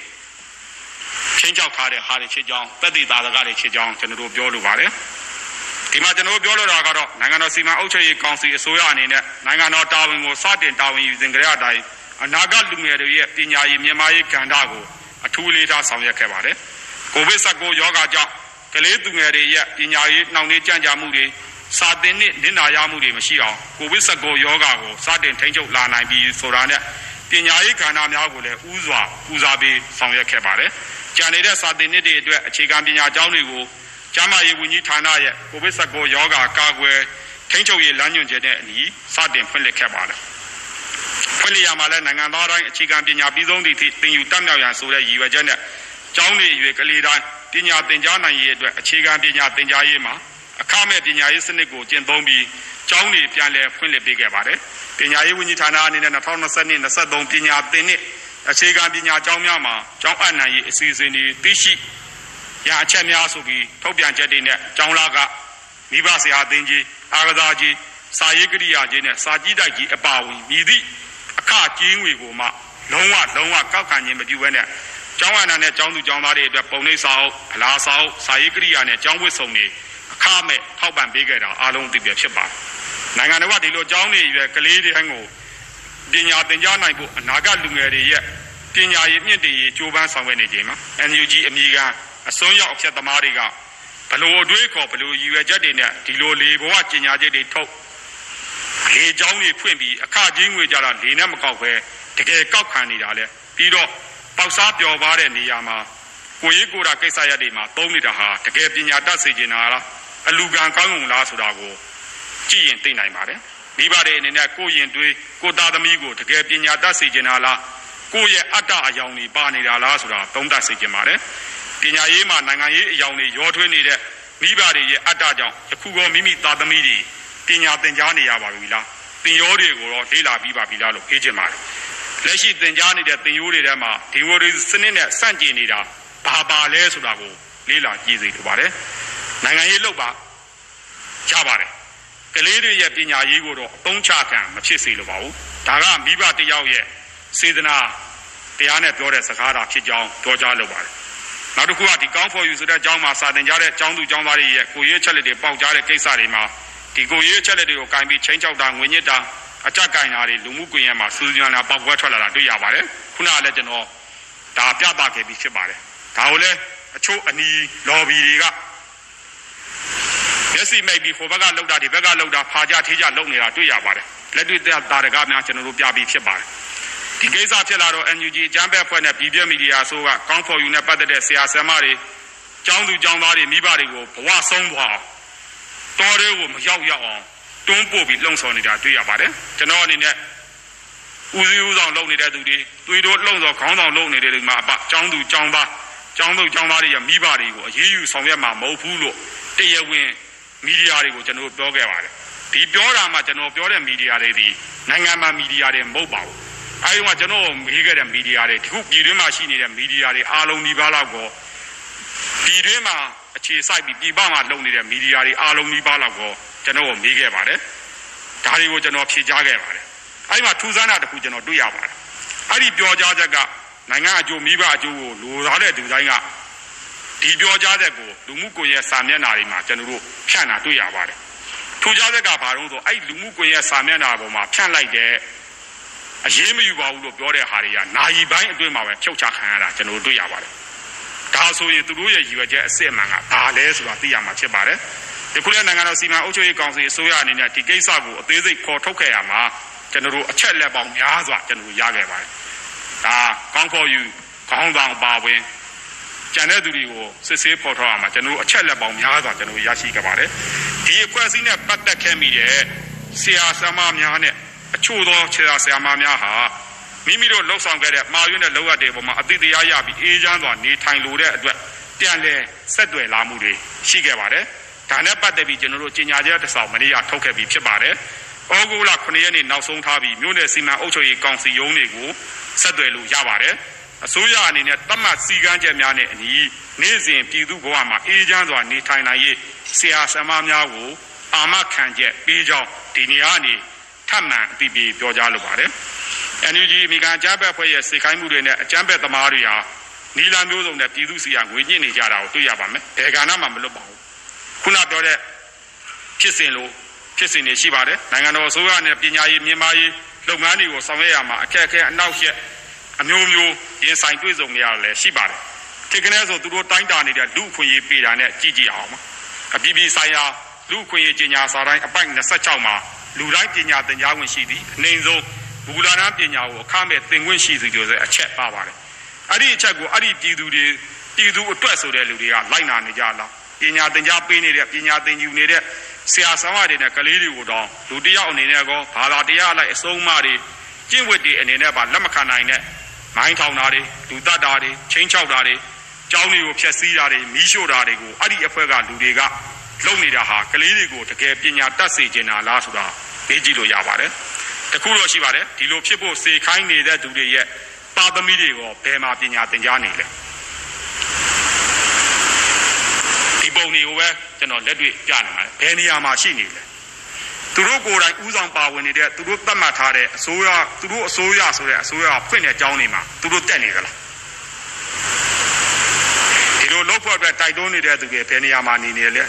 ချင်းချောက်ထားတဲ့ဟာတွေဖြစ်ကြောင်းတက်တည်သားစကားတွေဖြစ်ကြောင်းကျွန်တော်တို့ပြောလိုပါတယ် ဒီမှာကျွန်တော်ပြောလိုတာကတော့နိုင်ငံတော်စီမံအုပ်ချုပ်ရေးကောင်စီအစိုးရအနေနဲ့နိုင်ငံတော်တာဝန်ကိုစတင်တာဝန်ယူစဉ်ကြတဲ့အတိုင်းအနာဂတ်လူငယ်တွေရဲ့ပညာရေးမြန်မာရေးကဏ္ဍကိုအထူးလေးထားဆောင်ရွက်ခဲ့ပါတယ်။ကိုဗစ် -19 ရောဂါကြောင့်ကလေးသူငယ်တွေရဲ့ပညာရေးနှောင့်နှေးကြန့်ကြာမှုတွေစာသင်နှစ်နစ်နာရမှုတွေမရှိအောင်ကိုဗစ် -19 ရောဂါကိုစတင်ထိန်းချုပ်လာနိုင်ပြီးဆိုတာနဲ့ပညာရေးကဏ္ဍများကိုလည်းဥစွာပူဇော်ပြီးဆောင်ရွက်ခဲ့ပါတယ်။ကြံနေတဲ့စာသင်နှစ်တွေအတွက်အခြေခံပညာကျောင်းတွေကို ကျန်းမာရေးဝန်ကြီးဌာနရဲ့ကိုဗစ် -19 ရောဂါကာကွယ်ထိန်းချုပ်ရေးလမ်းညွှန်ချက်နဲ့အညီစတင်ဖွင့်လှစ်ခဲ့ပါတယ်။ဖွင့်လှစ်ရမှာလည်းနိုင်ငံသားတိုင်းအခြေခံပညာပြီးဆုံးသည့်သင်ယူတတ်မြောက်ရန်ဆိုတဲ့ရည်ရွယ်ချက်နဲ့ကျောင်းတွေအရွယ်ကလေးတိုင်းပညာသင်ကြားနိုင်ရေးအတွက်အခြေခံပညာသင်ကြားရေးမှာအခမဲ့ပညာရေးစနစ်ကိုကျင့်သုံးပြီးကျောင်းတွေပြန်လည်ဖွင့်လှစ်ပေးခဲ့ပါတယ်။ပညာရေးဝန်ကြီးဌာနအနေနဲ့2022-23ပညာသင်နှစ်အခြေခံပညာကျောင်းများမှာကျောင်းအပ်နိုင်ရေးအစီအစဉ်တွေသိရှိ ရအချက်များဆိုပြီးထုတ်ပြန်ချက်တွေနဲ့ကျောင်းလာကမိဘဆရာအသင်းကြီးအာကစားကြီးစာရေးကရိယာကြီးနဲ့စာကြည့်တိုက်ကြီးအပါအဝင်မြည်သည့်အခကြီးငွေကိုမှလုံးဝလုံးဝကောက်ခံခြင်းမပြုဘဲနဲ့ကျောင်းအပ်နိုင်တဲ့ကျောင်းသူကျောင်းသားတွေအတွက်ပုံနှိပ်စာအုပ်အလားစာအုပ်စာရေးကရိယာနဲ့ကျောင်းဝတ်စုံတွေအခမဲ့ထောက်ပံ့ပေးခဲ့တာအားလုံးသိပြဖြစ်ပါတယ်။နိုင်ငံတော်ကဒီလိုကျောင်းတွေရွယ်ကလေးတွေကိုပညာသင်ကြားနိုင်ဖို့အနာဂတ်လူငယ်တွေရဲ့ပညာရေးမြင့်တင်ရေးကြိုးပမ်းဆောင်ရွက်နေချိန်မှာ NUG အမိက အစွန်းရောက်အဖြစ်သမားတွေကဘလို့အတွေးခေါ်ဘလို့ရည်ရွယ်ချက်တွေနဲ့ဒီလိုလေဘဝကျင်ညာချက်တွေထုတ်လေเจ้าတွေဖွင့်ပြီးအခကြီးငွေကြတာလေနဲ့မကောက်ပဲတကယ်ကောက်ခံနေတာလေပြီးတော့ပေါက်စားပျော်ပါတဲ့နေရာမှာကိုရေးကိုတာကိစ္စရပ်တွေမှာသုံးနေတာဟာတကယ်ပညာတတ်စေချင်တာလားအလူကံကောင်းုံလားဆိုတာကိုကြည့်ရင်သိနိုင်ပါတယ်မိဘတွေအနေနဲ့ကိုရင်တွေးကိုသားသမီးကိုတကယ်ပညာတတ်စေချင်တာလား ကိုရဲ့အတ္တအယောင်တွေပါနေတာလားဆိုတာသုံးသပ်စေချင်ပါတယ်ပညာရေးမှာနိုင်ငံရေးအယောင်တွေရောထွေးနေတဲ့မိဘတွေရဲ့အတ္တကြောင့်ယခုကောမိမိသားသမီးတွေပညာသင်ကြားနေရပါပြီလားသင်ရိုးတွေကိုတော့လေ့လာပြီးပါပြီလားလို့ပြောချင်ပါတယ်လက်ရှိသင်ကြားနေတဲ့သင်ရိုးတွေထဲမှာဒီမိုဒီစနစ်နဲ့စန့်ကျင်နေတာဘာပါလဲဆိုတာကိုလေ့လာကြည့်စေလိုပါတယ်နိုင်ငံရေးလုပ်ပါရပါတယ်ကလေးတွေရဲ့ပညာရေးကိုတော့အသုံးချခံမဖြစ်စေလိုပါဘူးဒါကမိဘတယောက်ရဲ့ စေတနာတရားနဲ့ပြောတဲ့စကားတာဖြစ်ကြောင်းပြောကြားလိုပါတယ်နောက်တစ်ခုကဒီ count for you ဆိုတဲ့အကြောင်းမှာစာသင်ကြားတဲ့အကြောင်းသူကျောင်းသားတွေရဲ့ကိုရေးချက်လက်တွေပေါက်ကြားတဲ့ကိစ္စတွေမှာဒီကိုရေးချက်လက်တွေကိုကင်ပြီးချင်းချောက်တာငွေညစ်တာအကြက်ကင်တာတွေလူမှုကွန်ရက်မှာစူးစမ်းတာပေါက်ကွဲထွက်လာတာတွေ့ရပါတယ်ခုနကလည်းကျွန်တော်ဒါပြသခဲ့ပြီးဖြစ်ပါတယ်ဒါကိုလည်းအချို့အနီလော်ဘီတွေကမျက်စိမိတ်ပြီးဟိုဘက်ကလောက်တာဒီဘက်ကလောက်တာဖာကြထေးကြလုံနေတာတွေ့ရပါတယ်လက်တွေ့တဲ့တာရကများကျွန်တော်တို့ပြပြီးဖြစ်ပါတယ် ဒီကိစ္စဖြစ်လာတော့ NUG အကြမ်းဖက်ဖွဲ့နဲ့ပြည်ပြမီဒီယာဆိုကကောင်းဖော်ယူနဲ့ပတ်သက်တဲ့ဆရာဆရာမတွေကျောင်းသူကျောင်းသားတွေမိဘတွေကိုဘဝဆုံးသွားအောင်တော်တွေကိုမရောက်ရောက်အောင်တွန်းပို့ပြီးလှုံ့ဆော်နေတာတွေ့ရပါတယ်ကျွန်တော်အနေနဲ့ဦးစီးဦးဆောင်လုပ်နေတဲ့သူတွေသွေးတို့လှုံ့ဆော်ခေါင်းဆောင်လုပ်နေတဲ့လူမှာအပကျောင်းသူကျောင်းသားကျောင်းသူကျောင်းသားတွေရဲ့မိဘတွေကိုအရေးယူဆောင်ရွက်မှာမဟုတ်ဘူးလို့တရားဝင်မီဒီယာတွေကိုကျွန်တော်ပြောခဲ့ပါတယ်ဒီပြောတာမှကျွန်တော်ပြောတဲ့မီဒီယာတွေဒီနိုင်ငံမှာမီဒီယာတွေမဟုတ်ပါဘူး အဲဒီမှာကျွန်တော်မေးခဲ့တဲ့မီဒီယာတွေဒီခုပြည်တွင်းမှာရှိနေတဲ့မီဒီယာတွေအားလုံးဒီပါလောက်ကိုပြည်တွင်းမှာအခြေစိုက်ပြီးပြည်ပမှာလုပ်နေတဲ့မီဒီယာတွေအားလုံးဒီပါလောက်ကိုကျွန်တော်မေးခဲ့ပါတယ်ဒါတွေကိုကျွန်တော်ဖြေကြားခဲ့ပါတယ်အဲဒီမှာထူးဆန်းတာတစ်ခုကျွန်တော်တွေ့ရပါတယ်အဲ့ဒီပြောကြားချက်ကနိုင်ငံအကျိုးမိဘအကျိုးကိုလိုသားတဲ့သူတိုင်းကဒီပြောကြားချက်ကိုလူမှုကွန်ရက်စာမျက်နှာတွေမှာကျွန်တော်တို့ဖြန့်တာတွေ့ရပါတယ်ထူးခြားချက်ကဘာလို့ဆိုအဲ့လူမှုကွန်ရက်စာမျက်နှာပေါ်မှာဖြန့်လိုက်တဲ့ အရေးမယူပါဘူးလို့ပြောတဲ့ဟာတွေကနာယီပိုင်းအတွင်းမှာပဲဖြုတ်ချခံရတာကျွန်တော်တို့တွေ့ရပါတယ်ဒါဆိုရင်သူတို့ရဲ့ရည်ရွယ်ချက်အစစ်အမှန်ကဘာလဲဆိုတာသိရမှာဖြစ်ပါတယ်ဒီခုလည်းနိုင်ငံတော်စီမံအုပ်ချုပ်ရေးကောင်စီအစိုးရအနေနဲ့ဒီကိစ္စကိုအသေးစိတ်ခေါ်ထုတ်ခဲ့ရမှာကျွန်တော်တို့အချက်လက်ပေါင်းများစွာကျွန်တော်တို့ရခဲ့ပါတယ်ဒါကောင်းဖို့ယူခေါင်းဆောင်ပါဝင်ကျန်တဲ့သူတွေကိုစစ်ဆေးဖော်ထုတ်ရမှာကျွန်တော်တို့အချက်လက်ပေါင်းများစွာကျွန်တော်တို့ရရှိခဲ့ပါတယ်ဒီအဖွဲ့အစည်းနဲ့ပတ်သက်ခဲ့မိတဲ့ဆရာဆရာမများနဲ့ အချို့သောခြေသာဆရာမများဟာမိမိတို့လှုပ်ဆောင်ခဲ့တဲ့မှာရွေးတဲ့လောက်ရတဲ့ပုံမှာအတိတရားရပြီးအေးချမ်းစွာနေထိုင်လိုတဲ့အတွက်ပြန်လဲဆက်သွယ်လာမှုတွေရှိခဲ့ပါတယ်။ဒါနဲ့ပတ်သက်ပြီးကျွန်တော်တို့ကြေညာချက်တစ်စောင်မနေ့ကထုတ်ခဲ့ပြီးဖြစ်ပါတယ်။ဩဂုတ်လ9ရက်နေ့နောက်ဆုံးထားပြီးမြို့နယ်စီမံအုပ်ချုပ်ရေးကောင်စီရုံးတွေကိုဆက်သွယ်လို့ရပါတယ်။အစိုးရအနေနဲ့တတ်မှတ်စည်းကမ်းချက်များနဲ့အညီနေ့စဉ်ပြည်သူ့ဘဝမှာအေးချမ်းစွာနေထိုင်နိုင်ရေးဆရာဆရာမများကိုအာမခံချက်ပေးကြောင်းဒီနေ့ကနေ ထပ်မံအသိပေးပြောကြားလိုပါတယ်။ NUG မိကန်ကြားဘက်ဖွဲ့ရဲ့စေခိုင်းမှုတွေနဲ့အကြမ်းဖက်သမားတွေဟာနီလာမျိုးစုံနဲ့ပြည်သူစီကငွေညှစ်နေကြတာကိုတွေ့ရပါမယ်။ဘယ်ကဏ္ဍမှမလွတ်ပါဘူး။ခုနပြောတဲ့ဖြစ်စဉ်လိုဖြစ်စဉ်တွေရှိပါတယ်။နိုင်ငံတော်အစိုးရနဲ့ပညာရေးမြန်မာရေးလုပ်ငန်းတွေကိုဆောင်ရွက်ရမှာအခက်အခဲအနောက်ရက်အမျိုးမျိုးရင်ဆိုင်တွေ့ဆုံနေရလည်းရှိပါတယ်။ခေကနဲ့ဆိုသူတို့တိုင်းတာနေတဲ့လူအခွင့်အရေးပေးတာနဲ့ကြည်ကြည်အောင်ပါ။အပြည်ပြည်ဆိုင်ရာလူခွင့်ရေးကြီးညာစာတိုင်းအပိုက်26မှာ လူတိုင်းပညာသင်ကြားဝင်ရှိသည်အနှိမ်ဆုံးဘူလာနာပညာကိုအခမဲ့သင်ခွင့်ရှိသည်ဆိုတဲ့အချက်ပါပါတယ်အဲ့ဒီအချက်ကိုအဲ့ဒီပြည်သူတွေပြည်သူအတွက်ဆိုတဲ့လူတွေကလိုက်နာနေကြလားပညာသင်ကြားပေးနေတဲ့ပညာသင်ယူနေတဲ့ဆရာဆောင်ရတဲ့ကလေးတွေကိုတော့လူတယောက်အနေနဲ့ကောဘာသာတရားလိုက်အစုံးမတွေကျင့်ဝတ်တွေအနေနဲ့ပါလက်မခံနိုင်တဲ့မိုင်းထောင်တာတွေလူတတ်တာတွေချင်းချောက်တာတွေကျောင်းတွေကိုဖျက်ဆီးတာတွေမီးရှို့တာတွေကိုအဲ့ဒီအဖွဲ့ကလူတွေက လုပ်နေတာဟာကလေးတွေကိုတကယ်ပညာတတ်စေချင်တာလားဆိုတာမေးကြည့်လို့ရပါတယ်တခုတော့ရှိပါတယ်ဒီလိုဖြစ်ဖို့စေခိုင်းနေတဲ့သူတွေရဲ့ပါသမီတွေကိုဘယ်မှာပညာသင်ကြားနေလဲဒီပုံတွေကိုပဲကျွန်တော်လက်တွေ့ပြနေပါတယ်ဘယ်နေရာမှာရှိနေလဲသူတို့ကိုယ်တိုင်ဥဆောင်ပါဝင်နေတဲ့သူတို့သတ်မှတ်ထားတဲ့အစိုးရသူတို့အစိုးရဆိုတဲ့အစိုးရဖွင့်တဲ့အကြောင်းတွေမှာသူတို့တက်နေကြလားဒီလိုလောက်ဖို့အတွက်တိုက်တွန်းနေတဲ့သူတွေဘယ်နေရာမှာနေနေလဲ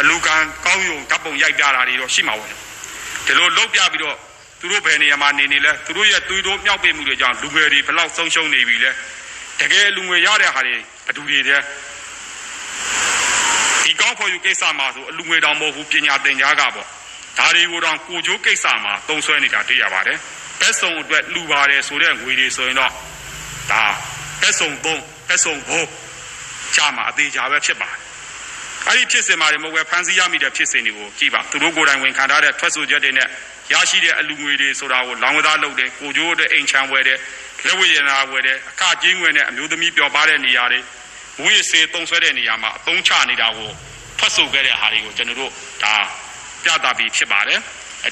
အလူကန်ကောင်းယုံဓာတ်ပုံရိုက်ပြတာတွေတော့ရှိမှာပေါ့ဒီလိုလောက်ပြပြီးတော့သူတို့ဘယ်နေရာမှာနေနေလဲသူတို့ရဲ့သွေးတိုးမြောက်ပေးမှုတွေကြောင့်လူငယ်တွေဘယ်လောက်ဆုံးရှုံးနေပြီလဲတကယ်လူငယ်ရတဲ့ဟာတွေဘယ်သူတွေလဲဒီကောင်းဖို့ယူကိစ္စမှာဆိုအလူငွေတော်မဟုတ်ဘူးပညာသင်ကြားကပေါ့ဒါတွေကိုတော့ကိုချိုးကိစ္စမှာတုံးဆွဲနေတာတွေ့ရပါတယ်ဘက်ဆောင်အတွက်လူပါတယ်ဆိုတဲ့ငွေတွေဆိုရင်တော့ဒါဘက်ဆောင်သုံးဘက်ဆောင်ဘိုးချမှာအသေးချာပဲဖြစ်ပါတယ် အဲ့ဒီဖြစ်စဉ်မှာလည်းမဟုတ်ပဲဖန်ဆီးရမိတဲ့ဖြစ်စဉ်တွေကိုကြည့်ပါသူတို့ကိုယ်တိုင်ဝင်ခံထားတဲ့ထွက်ဆိုချက်တွေနဲ့ရရှိတဲ့အလူငွေတွေဆိုတာကိုလောင်ဝသားလုပ်တယ်ကိုချိုးအတွက်အိမ်ချမ်းဝယ်တယ်လက်ဝဲရနာဝယ်တယ်အခကြီးငွေနဲ့အမျိုးသမီးပျော်ပါတဲ့နေရာတွေဝိစေတုံဆွဲတဲ့နေရာမှာအသုံးချနေတာကိုထွက်ဆိုခဲ့တဲ့ဟာတွေကိုကျွန်တော်တို့ဒါပြသပြီးဖြစ်ပါတယ်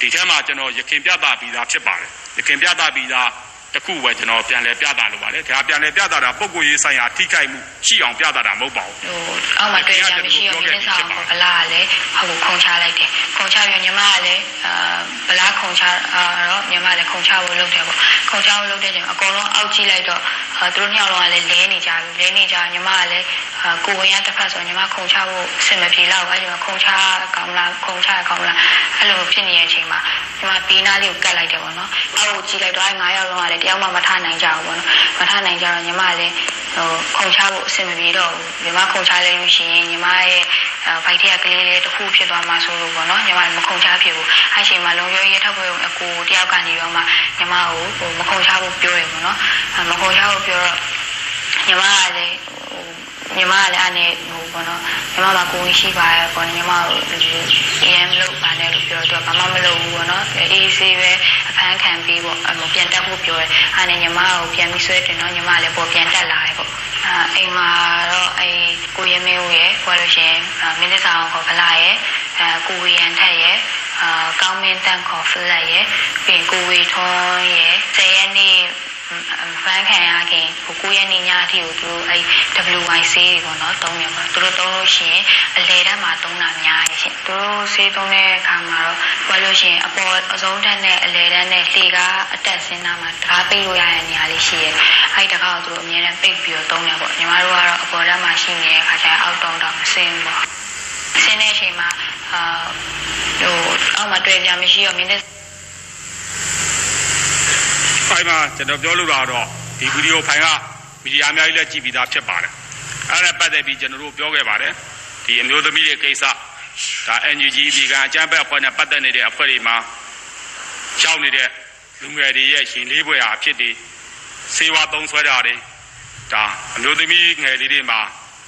ဒီထဲမှာကျွန်တော်ရခင်ပြသပြီးသားဖြစ်ပါတယ်ရခင်ပြသပြီးသား တခုပဲကျွန်တော်ပြန်လဲပြသလိုပါတယ်ဒါပြန်လဲပြသတာပုံကိုရေးဆိုင်ရာထိခိုက်မှုရှိအောင်ပြသတာမဟုတ်ပါဘူးဟိုအောက်မှာတွေ့ရမရှိရောမြင်းဆောင်ကိုဗလာကလည်းဟိုခုံချလိုက်တယ်ခုံချပြီးညီမကလည်းအာဗလာခုံချအာတော့ညီမလည်းခုံချဖို့လုပ်တယ်ပေါ့ခုံချဖို့လုပ်တဲ့ချိန်မှာအကုန်လုံးအောက်ကြည့်လိုက်တော့အာသူတို့နှစ်ယောက်လုံးကလည်းလဲနေကြပြီလဲနေကြညီမကလည်းအာကိုဝင်ရတစ်ဖက်ဆိုညီမခုံချဖို့အဆင်မပြေတော့ဘူးအဲဒီမှာခုံချကောင်းလားခုံချကောင်းလားအဲ့လိုဖြစ်နေတဲ့အချိန်မှာညီမဘေးနားလေးကိုကတ်လိုက်တယ်ပေါ့နော်အောက်ကိုကြည့်လိုက်တော့အဲ9ယောက်လုံးကလည်းတယောက်မှမထနိုင်ကြဘူးပေါ့နော်မထနိုင်ကြတော့ညီမလည်းဟိုခုံချဖို့အဆင်မပြေတော့ဘူးညီမခုံချလိုက်လို့ရှိရင်ညီမရဲ့ဘိုက်ထက်ကလေးလေးတစ်ခုဖြစ်သွားမှဆိုလို့ပေါ့နော်ညီမမခုံချဖြစ်ဘူးအဲ့ချိန်မှာလုံရောရဲထောက်ပွဲအကူတယောက်ကနေတော့မှညီမကိုဟိုမခုံချဖို့ပြောရပေါ့နော်မခုံချဖို့ပြောတော့ညီမကလည်း ညီမကလည်းအနေဟိုပေါ့နော်ညီမကကိုဝင်ရှိပါရဲ့ပေါ့ညီမကိုအရင်မလုပ်ပါနဲ့လို့ပြောတော့ဘာမှမလုပ်ဘူးပေါ့နော်အေးဆေးပဲအခန်းခံပြီးပေါ့အမပြန်တက်ဖို့ပြောတယ်အဲ့နဲ့ညီမကိုပြန်ပြီးဆွဲတင်တော့ညီမလည်းပေါ်ပြန်တက်လာတယ်ပေါ့အာအိမ်မှာတော့အဲကိုရမေဦးရဲ့ပြောလို့ရှိရင်မင်းသစ္စာအောင်ခေါ်ဖလာရဲ့အဲကိုဝေရန်ထက်ရဲ့အာကောင်းမင်းတန်ခေါ်ဖလက်ရဲ့ပြီးကိုဝေထွန်းရဲ့ဇေယနေ့ ဖန်ခံရခင်ကိုကိုရဲ့နေညအထိကိုသူတို့အဲ WYC တွေပေါ့နော်တုံးနေမှာသူတို့တုံးလို့ရှိရင်အလေတက်မှာတုံးတာများရဲ့ရှင်သူတို့ဆေးတုံးတဲ့အခါမှာတော့ပြောလို့ရှိရင်အပေါ်အစုံတက်နဲ့အလေတက်နဲ့လှေကားအတက်ဆင်းတာမှာတကားပိတ်လို့ရတဲ့နေရာလေးရှိရဲ့အဲဒီတကားကိုသူတို့အမြဲတမ်းပိတ်ပြီးတော့တုံးနေပေါ့ညီမတို့ကတော့အပေါ်တက်မှာရှိနေတဲ့အခါကျရင်အောက်တုံးတော့မစင်းဘူးဆင်းတဲ့အချိန်မှာအာဟိုအောက်မှာတွေ့ကြမရှိတော့မင်းတဲ့ ဖိုင်မှာကျွန်တော်ပြောလို့တော့ဒီဗီဒီယိုဖိုင်ကမီဒီယာအများကြီးလည်းကြည့်ပြီးသားဖြစ်ပါတယ်အဲ့ဒါပတ်သက်ပြီးကျွန်တော်တို့ပြောခဲ့ပါတယ်ဒီအမျိုးသမီးတွေကိစ္စဒါ NUG ဒီကအကြမ်းဖက်အဖွဲ့နဲ့ပတ်သက်နေတဲ့အဖွဲ့တွေမှာရောက်နေတဲ့လူငယ်တွေရဲ့ရှင်လေးပွဲဟာဖြစ်ပြီးစေဝါသုံးဆွဲတာတွေဒါအမျိုးသမီးငယ်လေးတွေမှာ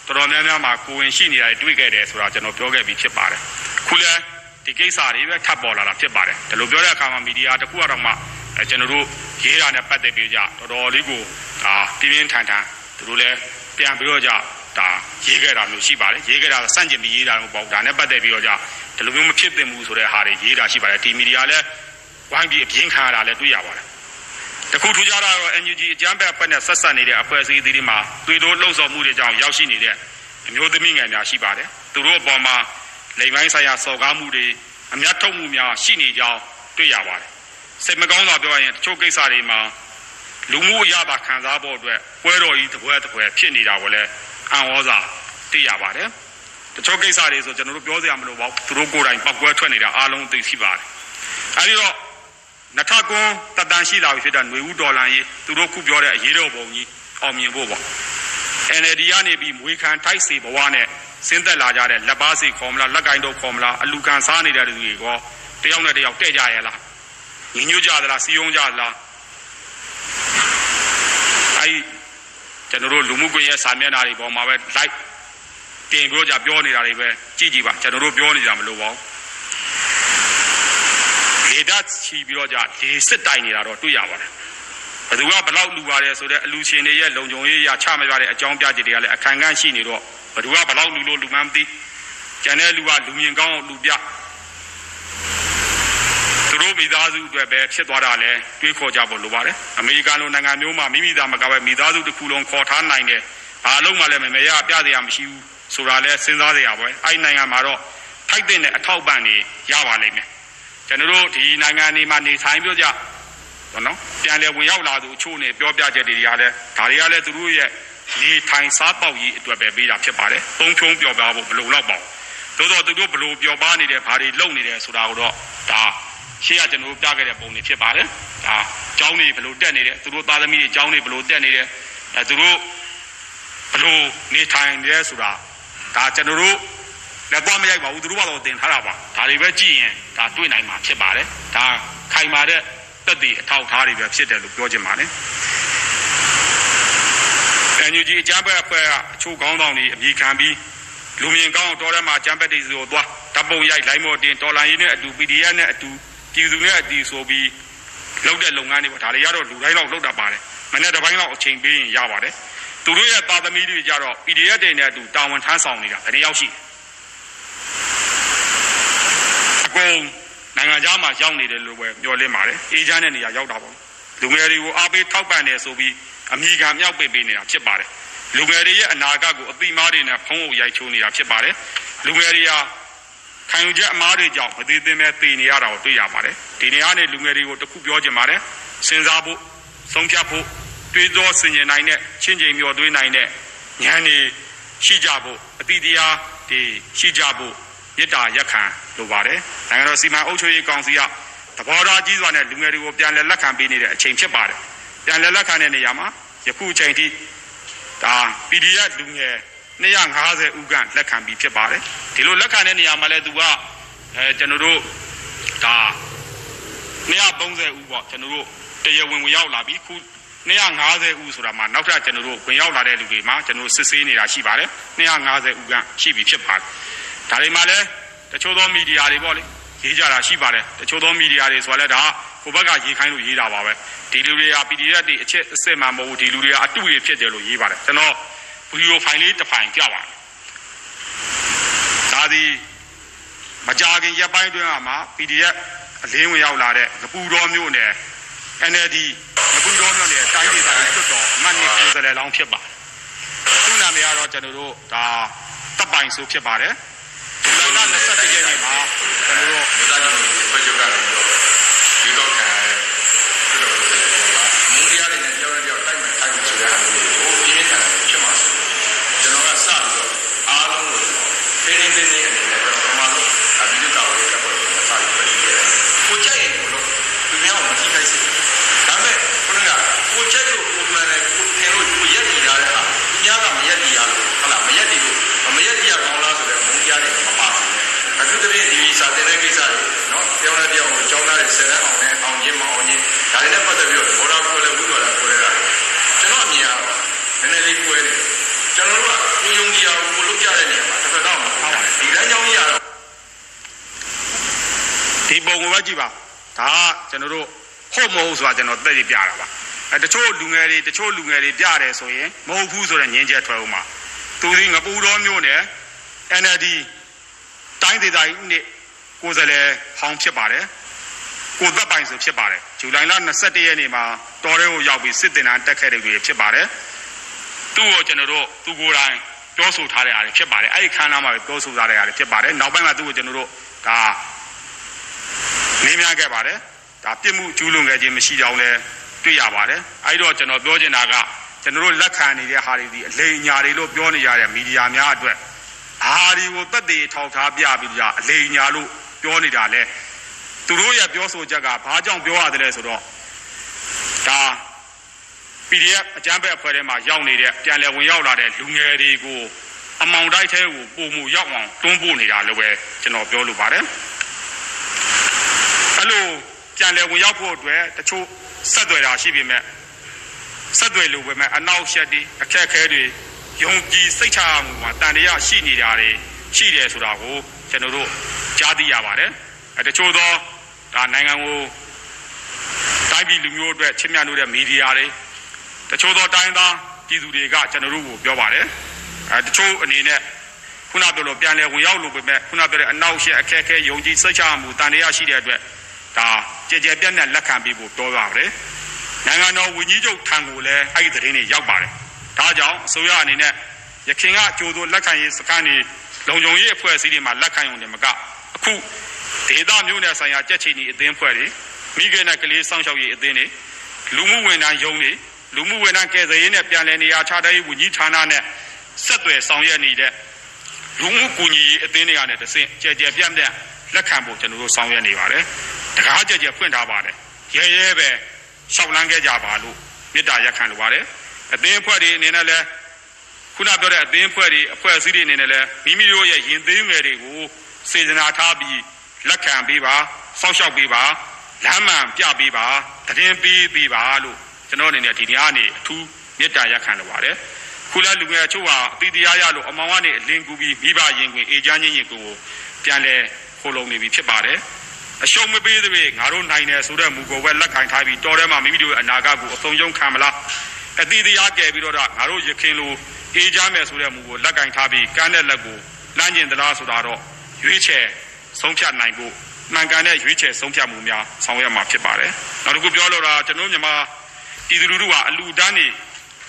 တော်တော်များများမှာကိုဝင်ရှိနေတာတွေတွေ့ခဲ့တယ်ဆိုတာကျွန်တော်ပြောခဲ့ပြီးဖြစ်ပါတယ်ခုလည်းဒီကိစ္စတွေပဲထပ်ပေါ်လာတာဖြစ်ပါတယ်ဒီလိုပြောတဲ့အခါမှာမီဒီယာတခုကတော့မှအဲကျွန်တော်တို့ ရေးတာနဲ့ပတ်သက်ပြီးကြတော်တော်လေးကိုဒါပြင်းပြင်းထန်ထန်သူတို့လည်းပြန်ပြီးတော့ကြဒါရေးခဲ့တာမျိုးရှိပါတယ်ရေးခဲ့တာစန့်ကျင်ပြီးရေးတာမဟုတ်ပါဘူးဒါနဲ့ပတ်သက်ပြီးတော့ကြဒီလိုမျိုးမဖြစ်သင့်ဘူးဆိုတဲ့ဟာတွေရေးတာရှိပါတယ်ဒီမီဒီယာလည်းဝိုင်းပြီးအပြင်းခံရတာလည်းတွေ့ရပါတယ်တခုထူးခြားတာတော့ NUG အကြမ်းဖက်အဖွဲ့နဲ့ဆက်ဆက်နေတဲ့အဖွဲ့အစည်းတွေမှာသွေးတိုးလှုံ့ဆော်မှုတွေကြောင့်ရောက်ရှိနေတဲ့အမျိုးသမီးငယ်များရှိပါတယ်သူတို့အပေါ်မှာလိမ်ပိုင်းဆိုင်ရာစော်ကားမှုတွေအများထုတ်မှုများရှိနေကြောင်းတွေ့ရပါတယ် စိတ်မကောင်းစွာပြောရရင်တချို့ကိစ္စတွေမှာလူမှုအရသာခံစားဖို့အတွက်ပွဲတော်ကြီးတပွဲတပွဲဖြစ်နေတာကိုလည်းအံ့ဩစာသိရပါတယ်တချို့ကိစ္စတွေဆိုကျွန်တော်တို့ပြောစရာမလိုပါဘူးသူတို့ကိုယ်တိုင်ပောက်ကွဲထွက်နေတာအားလုံးသိရှိပါတယ်အဲဒီတော့နထကွန်းတတန်ရှိလာပြီဖြစ်တဲ့ຫນွေဦးဒေါ်လာကြီးသူတို့ခုပြောတဲ့အရေးတော်ပုံကြီးအောင်မြင်ဖို့ပေါ့ NLD ကနေပြီးမွေခံထိုက်စေဘဝနဲ့ဆင်းသက်လာကြတဲ့လက်ပါစီခေါ်မလားလက်ကင်တော့ခေါ်မလားအလူကန်စားနေတဲ့လူတွေကောတယောက်နဲ့တယောက်တဲ့ကြရဲ့လား ညီညွတ်ကြသလားစီယုံကြသလားအဲဒီကျွန်တော်တို့လူမှုကွန်ရက်စာမျက်နှာတွေပေါ်မှာပဲ like တင်ပြောကြပြောနေတာတွေပဲကြည့်ကြည့်ပါကျွန်တော်တို့ပြောနေကြမလို့ပါဘူးဒေတာချီပြီးတော့ကြဒေစစ်တိုင်နေတာတော့တွေ့ရပါတယ်ဘယ်သူကဘလောက်လူပါတယ်ဆိုတော့အလူရှင်တွေရဲ့လုံခြုံရေးရချမပြတဲ့အကြောင်းပြချက်တွေကလည်းအခန့်ခန့်ရှိနေတော့ဘယ်သူကဘလောက်လူလို့လူမှန်းမသိကျန်တဲ့လူကလူမြင်ကောင်းလူပြသူ တို့မိသားစုအတွက်ပဲဖြစ်သွားတာလဲတွေးခေါ်ကြဖို့လိုပါတယ်အမေရိကန်လိုနိုင်ငံမျိုးမှာမိမိသားမကပဲမိသားစုတစ်ခုလုံးခေါ်ထားနိုင်တယ်ဘာလို့မှလည်းမမေရပြစရာမရှိဘူးဆိုတာလဲစဉ်းစားစရာပဲအဲ့နိုင်ငံမှာတော့ထိုက်တဲ့အထောက်ပံ့တွေရပါလိမ့်မယ်ကျွန်တော်တို့ဒီနိုင်ငံတွေမှာနေထိုင်ပြောကြဘောနော်ပြန်လည်ဝင်ရောက်လာသူအချို့နဲ့ပြောပြချက်တွေကလည်းဒါတွေကလည်းသူတို့ရဲ့နေထိုင်စားပေါက်ရေးအတွက်ပဲပေးတာဖြစ်ပါတယ်ပုံဖြုံးပြောပြဖို့မလုံလောက်ပါဘူးသို့တော့သူတို့ဘလို့ပြောပါနေတယ်ဘာတွေလုပ်နေတယ်ဆိုတာကိုတော့ဒါ ရှေ့ကကျွန်တော်ပြခဲ့တဲ့ပုံတွေဖြစ်ပါတယ်ဒါကျောင်းတွေဘလို့တက်နေတယ်သူတို့သားသမီးတွေကျောင်းတွေဘလို့တက်နေတယ်အဲသူတို့ဘလို့နေထိုင်နေဆိုတာဒါကျွန်တော်တို့လက်သွားမရိုက်ပါဘူးသူတို့ကတော့တင်ထားတာပါဒါတွေပဲကြည့်ရင်ဒါတွေ့နိုင်မှာဖြစ်ပါတယ်ဒါခိုင်မာတဲ့တက်တည်အထောက်ထားတွေပဲဖြစ်တယ်လို့ပြောချင်ပါတယ်အန်ယူဂျီအကြမ်းဖက်အဖွဲ့ကအချို့ကောင်းဆောင်တွေအမိခံပြီးလူမြင်ကောင်းတော်ထဲမှာအကြမ်းဖက်တွေဆိုသွားတပ်ပုံရိုက်လိုင်းမော်တင်တော်လိုင်းရင်းနဲ့အတူ PDF နဲ့အတူ ပြည်သူနဲ့အတူဆိုပြီးလုပ်တဲ့လုပ်ငန်းတွေပေါ့ဒါတွေကတော့လူတိုင်းလောက်လုပ်တတ်ပါတယ်မနေ့တစ်ပိုင်းလောက်အချိန်ပေးရင်ရပါတယ်သူတို့ရဲ့သားသမီးတွေကြတော့ PDF တွေနဲ့အတူတာဝန်ထမ်းဆောင်နေတာဘယ်နှယောက်ရှိအကုန်နိုင်ငံခြားမှာရောက်နေတယ်လို့ပဲပြောလင်းပါတယ်အေဂျင့်တဲ့နေရာရောက်တာပေါ့လူငယ်တွေကိုအားပေးထောက်ပံ့တယ်ဆိုပြီးအမိခံမြောက်ပေးပေးနေတာဖြစ်ပါတယ်လူငယ်တွေရဲ့အနာဂတ်ကိုအသိမားတွေနဲ့ဖုံးအုပ်ရိုက်ချိုးနေတာဖြစ်ပါတယ်လူငယ်တွေဟာ ခံယူချက်အမားတွေကြောင့်မသေးသေးပဲတည်နေရတာကိုတွေ့ရပါတယ်ဒီနေရာနဲ့လူငယ်တွေကိုတခုပြောချင်ပါတယ်စဉ်းစားဖို့ဆုံးဖြတ်ဖို့တွေးသောဆင်ခြင်နိုင်တဲ့ချင်းချင်းမျောတွေးနိုင်တဲ့ဉာဏ်တွေရှိကြဖို့အတိတရားတွေရှိကြဖို့မေတ္တာရက်ခံလိုပါတယ်နိုင်ငံတော်စီမံအုပ်ချုပ်ရေးကောင်စီကသဘောထားကြီးစွာနဲ့လူငယ်တွေကိုပြန်လည်လက်ခံပေးနေတဲ့အချိန်ဖြစ်ပါတယ်ပြန်လည်လက်ခံတဲ့နေရာမှာယခုအချိန်ထိဒါ PDF လူငယ် 250ဦးကလက်ခံပြီးဖြစ်ပါတယ်ဒီလိုလက်ခံတဲ့နေရာမှာလည်းသူကအဲကျွန်တော်တို့ဒါ230ဦးပေါ့ကျွန်တော်တို့တရားဝင်ဝင်ရောက်လာပြီးခု250ဦးဆိုတာမှာနောက်ထပ်ကျွန်တော်တို့ဝင်ရောက်လာတဲ့လူတွေမှာကျွန်တော်တို့စစ်ဆေးနေတာရှိပါတယ်250ဦးကရှိပြီဖြစ်ပါတယ်ဒါတွေမှာလည်းတချို့သောမီဒီယာတွေပေါ့လေရေးကြတာရှိပါတယ်တချို့သောမီဒီယာတွေဆိုတော့လည်းဒါကိုဘက်ကရေးခိုင်းလို့ရေးတာပါပဲဒီလူတွေက PDF တွေအချက်အစစ်မှမဟုတ်ဒီလူတွေကအတူတွေဖြစ်တယ်လို့ရေးပါတယ်ကျွန်တော် ဗီဒီယိုဖိုင်လေးတစ်ဖိုင်ပြပါတယ်ဒါဒီမကြခင်ရက်ပိုင်းတွင်းမှာ PDF အလင်းဝင်ရောက်လာတဲ့ငပူတော်မျိုးနဲ့ NLD ငပူတော်မျိုးနဲ့တိုင်းဒေသကြီးကျွတ်တော်အမှတ်နှစ်ကိုယ်စားလှယ်လောင်းဖြစ်ပါတယ်သူ့နာမည်ကတော့ကျွန်တော်တို့ဒါတပ်ပိုင်ဆိုဖြစ်ပါတယ်ဒီလက21ရက်နေ့မှာကျွန်တော်တို့ မြေသားကျွန်တော်ဖွဲ့ချုပ်ကနေပြီးတော့ဒီတော့ခံရတဲ့ဒီတော့ဆိုတဲ့ဘောကမုန်းတရားတွေနဲ့ကြောက်ကြောက်တိုက်မှတိုက်မှဆိုတဲ့အားမျိုးကိုပြင်းပြထန်ဖြစ်မှာဆိုကျွန်တော်ကစပြီးတော့အားလုံးကိုတင်းတင်းတင်းတင်းအနေနဲ့ကျွန်တော်ပထမဆုံးအဘိဓိတာဝေတက်ပေါ်ကိုစာပြီးပြခဲ့တယ်ကိုကြိုက်ရင်ကိုလို့သူများကိုမထိခိုက်စေဒါပေမဲ့ခုနကကိုကြိုက်လို့ကိုမှန်တယ်ကိုထင်လို့ကိုရက်တည်ရတဲ့ဟာသူများကမရက်တည်ရလို့ဟုတ်လားမရက်တည်လို့မရက်တည်ရကောင်းလားဆိုတဲ့မုန်းတရားတွေမပါဘူးအထူးသဖြင့်ဒီစာတင်တဲ့ကိစ္စတွေနော်ပြောင်းလဲပြောင်းကိုကြောင်းသားတွေဆယ်တန်းအောင်နဲ့အောင်ချင်းမအောင်ချင်းဒါတွေနဲ့ပတ်သက်ပြီးတော့ဘောလာကိုလည်းဝိတော်လာကိုလည်းတာကျွန်တော်အမြင်ကတော့နည်းနည်းလေးကွဲတယ်ကျွန်တော်တို့ကကိုယုံကြည်အောင်ကိုလုပ်ကြတဲ့နေရာမှာတစ်ဖက်တော့မဟုတ်ဘူးဒီလမ်းကြောင်းကြီးကတော့ ဒီပုံကိုပဲကြည့်ပါဒါ ကကျွန်တော်တို့ဟုတ်မဟုတ်ဆိုတာကျွန်တော်သက်သေပြတာပါအဲတချို့လူငယ်တွေတချို့လူငယ်တွေပြတယ်ဆိုရင်မဟုတ်ဘူးဆိုတဲ့ငင်းချက်ထွက်ဦးမှာသူဒီငပူတော်မျိုးနဲ့ NLD တိုင်းဒေသကြီးနှစ်ကိုယ်စားလှယ်ဟောင်းဖြစ်ပါတယ်ကိုသက်ပိုင်ဆိုဖြစ်ပါတယ်ဇူလိုင်လ22ရက်နေ့မှာတော်ရဲကိုရောက်ပြီးစစ်တင်တန်းတက်ခဲ့တဲ့တွေဖြစ်ပါတယ်သူ့ကိုကျွန်တော်တို့သူကိုယ်တိုင်ပြောဆိုထားတဲ့အားတွေဖြစ်ပါတယ်အဲ့ဒီခန်းနာမှာပဲပြောဆိုထားတဲ့အားတွေဖြစ်ပါတယ်နောက်ပိုင်းမှာသူ့ကိုကျွန်တော်တို့ဒါနေများခဲ့ပါတယ် ဒါပြစ်မှုကျူးလွန်ခဲ့ခြင်းမရှိကြောင်းလည်းတွေ့ရပါတယ်အဲ့တော့ကျွန်တော်ပြောချင်တာကကျွန်တော်တို့လက်ခံနေတဲ့ဟာတွေဒီအလိမ်ညာတွေလို့ပြောနေရတဲ့မီဒီယာများအတွက်အာဒီကိုတက်တည်ထောက်ထားပြပြီးကြအလိမ်ညာလို့ပြောနေတာလဲသူတို့ရဲ့ပြောဆိုချက်ကဘာကြောင့်ပြောရတယ်လဲဆိုတော့ဒါ PDF အကြမ်းဖက်အဖွဲ့ထဲမှာရောက်နေတဲ့ပြန်လည်ဝင်ရောက်လာတဲ့လူငယ်တွေကိုအမောင်တိုက်ထဲကိုပုံမှုရောက်အောင်တွန်းပို့နေတာလို့ပဲကျွန်တော်ပြောလိုပါတယ်အဲ့လို ကြံလေဝင်ရောက်ဖို့အတွက်တချို့ဆက်သွယ်တာရှိပေမဲ့ဆက်သွယ်လို့ပဲမဲ့အနောက်ရှက်တွေအခက်အခဲတွေယုံကြည်စိတ်ချမှုမှာတန်တရားရှိနေတာတွေရှိတယ်ဆိုတာကိုကျွန်တော်တို့ကြားသိရပါတယ်အဲတချို့သောဒါနိုင်ငံကိုတိုင်းပြည်လူမျိုးအတွက်ချစ်မြတ်လို့တဲ့မီဒီယာတွေတချို့သောတိုင်းသားပြည်သူတွေကကျွန်တော်တို့ကိုပြောပါတယ်အဲတချို့အနေနဲ့ခုနပြောလို့ပြန်လဲဝင်ရောက်လို့ပဲမဲ့ခုနပြောတဲ့အနောက်ရှက်အခက်အခဲယုံကြည်စိတ်ချမှုတန်တရားရှိတဲ့အတွက် ဒါကြည်ကြဲပြတ်နဲ့လက်ခံပြီးဖို့ပြောပါပါတယ်နိုင်ငံတော်ဝန်ကြီးချုပ်ထံကိုလည်းအဲ့ဒီသတင်းတွေရောက်ပါတယ်ဒါကြောင့်အစိုးရအနေနဲ့ရခင်ကကြိုးစိုးလက်ခံရေးစခန်းတွေလုံခြုံရေးအဖွဲ့အစည်းတွေမှာလက်ခံရုံနဲ့မကအခုဒေသမျိုးနယ်ဆိုင်ရာကြက်ချီနီအသင်းဖွဲ့တွေမိခင်နဲ့ကလေးစောင့်ရှောက်ရေးအသင်းတွေလူမှုဝန်ထမ်းယုံတွေလူမှုဝန်ထမ်းကယ်ဆယ်ရေးနဲ့ပြန်လည်နေရာချထားရေးဝန်ကြီးဌာနနဲ့ဆက်သွယ်ဆောင်ရွက်နေတဲ့လူမှုကူညီရေးအသင်းတွေကနေတဆင့်ကြဲကြဲပြန့်ပြန့် လက်ခံဖို့ကျွန်တော်တို့ဆောင်ရွက်နေပါတယ်။တကားကြဲကြဲဖွင့်ထားပါတယ်။ရဲရဲပဲရှောက်လန်းခဲ့ကြပါလို့မေတ္တာရက်ခံလိုပါတယ်။အသင်းအဖွဲ့တွေအနေနဲ့လည်းခုနပြောတဲ့အသင်းအဖွဲ့တွေအဖွဲ့အစည်းတွေအနေနဲ့လည်းမိမိတို့ရဲ့ရင်သွေးငယ်တွေကိုစေတနာထားပြီးလက်ခံပေးပါစောင့်ရှောက်ပေးပါလမ်းမှန်ပြပေးပါတည်င်းပေးပေးပါလို့ကျွန်တော်အနေနဲ့ဒီနေ့ကနေအထူးမေတ္တာရက်ခံလိုပါတယ်ခုလည်းလူငယ်အချို့ဟာအတိတရားရလို့အမောင်ကနေအလင်းကူပြီးမိဘရင်ခွင်အေချမ်းချင်းရင်ကိုပြန်လဲ ခိုးလုံနေပြီဖြစ်ပါတယ်အရှုံးမပေးသေးငါတို့နိုင်တယ်ဆိုတဲ့မူကိုပဲလက်ကင်ထားပြီးတော်ထဲမှာမိမိတို့ရဲ့အနာဂတ်ကိုအဆုံးရှုံးခံမလားအတိတရားကယ်ပြီးတော့ငါတို့ရခင်လိုအေးကြမယ်ဆိုတဲ့မူကိုလက်ကင်ထားပြီးကမ်းတဲ့လက်ကိုလမ်းကျင်သလားဆိုတာတော့ရွေးချယ်ဆုံးဖြတ်နိုင်ဖို့မှန်ကန်တဲ့ရွေးချယ်ဆုံးဖြတ်မှုများဆောင်ရွက်မှာဖြစ်ပါတယ်။နောက်တစ်ခုပြောလို့တာကျွန်တော်မြန်မာပြည်သူလူထုကအလူတန်းနေ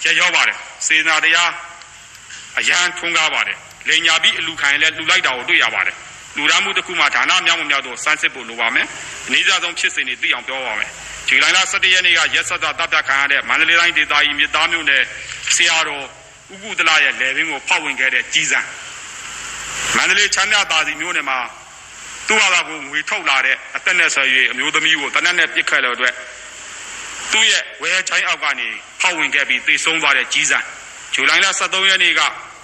ရရောပါတယ်။စေနာတရားအရန်ထွန်းကားပါတယ်။လိန်ညာပြီးအလူခံရင်လည်းလူလိုက်တာကိုတွေ့ရပါတယ်။ လူရမှုတစ်ခုမှဌာနမြောက်မမြောက်တော့စမ်းစစ်ဖို့လိုပါမယ်။အနည်းဆုံးဖြစ်စဉ်တွေသိအောင်ပြောပါမယ်။ဇူလိုင်လ17ရက်နေ့ကရက်ဆက်တာတပ်ပြခံရတဲ့မန္တလေးတိုင်းဒေသကြီးမြစ်သားမြို့နယ်ဆရာတော်ဥကုသလရဲ့လေဘင်းကိုဖောက်ဝင်ခဲ့တဲ့ကြီးစံမန္တလေးချမ်းမြသာစီမျိုးနယ်မှာသူ့ဘာသာကိုငွေထုတ်လာတဲ့အသက်နဲ့ဆွေ၍အမျိုးသမီးကိုတနက်နဲ့ပြစ်ခတ်လို့အတွက်သူ့ရဲ့ဝဲချိုင်းအောက်ကနေဖောက်ဝင်ခဲ့ပြီးသေဆုံးသွားတဲ့ကြီးစံဇူလိုင်လ23ရက်နေ့က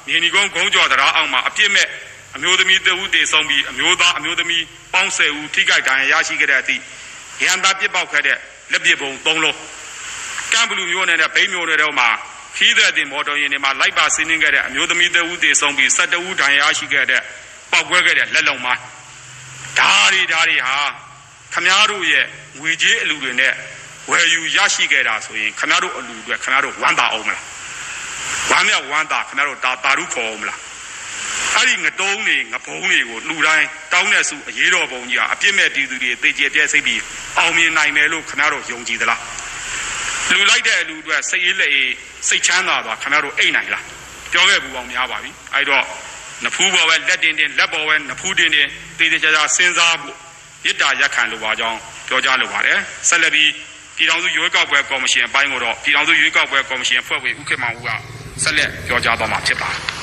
မြေနီကုန်းဂုံးကျော်တရားအောက်မှာအပြစ်မဲ့ အမျိုးသမီးတဦးသေဆုံးပြီးအမျိုးသားအမျိုးသမီးပေါင်း10ဦးထိခိုက်ဒဏ်ရာရရှိခဲ့တဲ့အသည့်ရန်သားပြစ်ပေါက်ခဲ့တဲ့လက်ပစ်ပုံ3လုံးကံဘလူမျိုးနယ်နဲ့ဘိန်းမျိုးနယ်တို့မှာခီးတဲ့တင်မော်တော်ယာဉ်တွေမှာလိုက်ပါဆင်းနှင်းခဲ့တဲ့အမျိုးသမီးတဦးသေဆုံးပြီး12ဦးဒဏ်ရာရရှိခဲ့တဲ့ပောက်ကွဲခဲ့တဲ့လက်လုံမှာဓာရီဓာရီဟာခမားတို့ရဲ့ငွေကြေးအလူတွေနဲ့ဝယ်ယူရရှိခဲ့တာဆိုရင်ခမားတို့အလူတွေခမားတို့ဝမ်းသာအောင်မလားဝမ်းမြောက်ဝမ်းသာခမားတို့တာတာရုခေါ်အောင်မလား အဲ့ဒီငတုံးတွေငပုံးတွေကိုလူတိုင်းတောင်းတဲ့စုအရေးတော်ပုံကြီးဟာအပြစ်မဲ့ပြည်သူတွေသိကြပြဲစိတ်ပြီးအောင်မြင်နိုင်မယ်လို့ခမားတို့ယုံကြည်သလားလူလိုက်တဲ့အလူတွေစိတ်အေးလက်အေးစိတ်ချမ်းသာသွားခမားတို့အိတ်နိုင်လားပြောခဲ့ဘူးအောင်များပါပြီအဲ့တော့နဖူးပေါ်ပဲလက်တင်တင်လက်ပေါ်ပဲနဖူးတင်တင်တည်တည်ကြကြစဉ်းစားဖို့မေတ္တာရက်ခံလိုပါကြောင်းပြောကြားလိုပါတယ်ဆက်လက်ပြီးပြည်ထောင်စုရွေးကောက်ပွဲကော်မရှင်အပိုင်းကိုတော့ပြည်ထောင်စုရွေးကောက်ပွဲကော်မရှင်ဖွဲ့ဝင်ဦးခေမောင်ဦးကဆက်လက်ပြောကြားသွားမှာဖြစ်ပါတယ်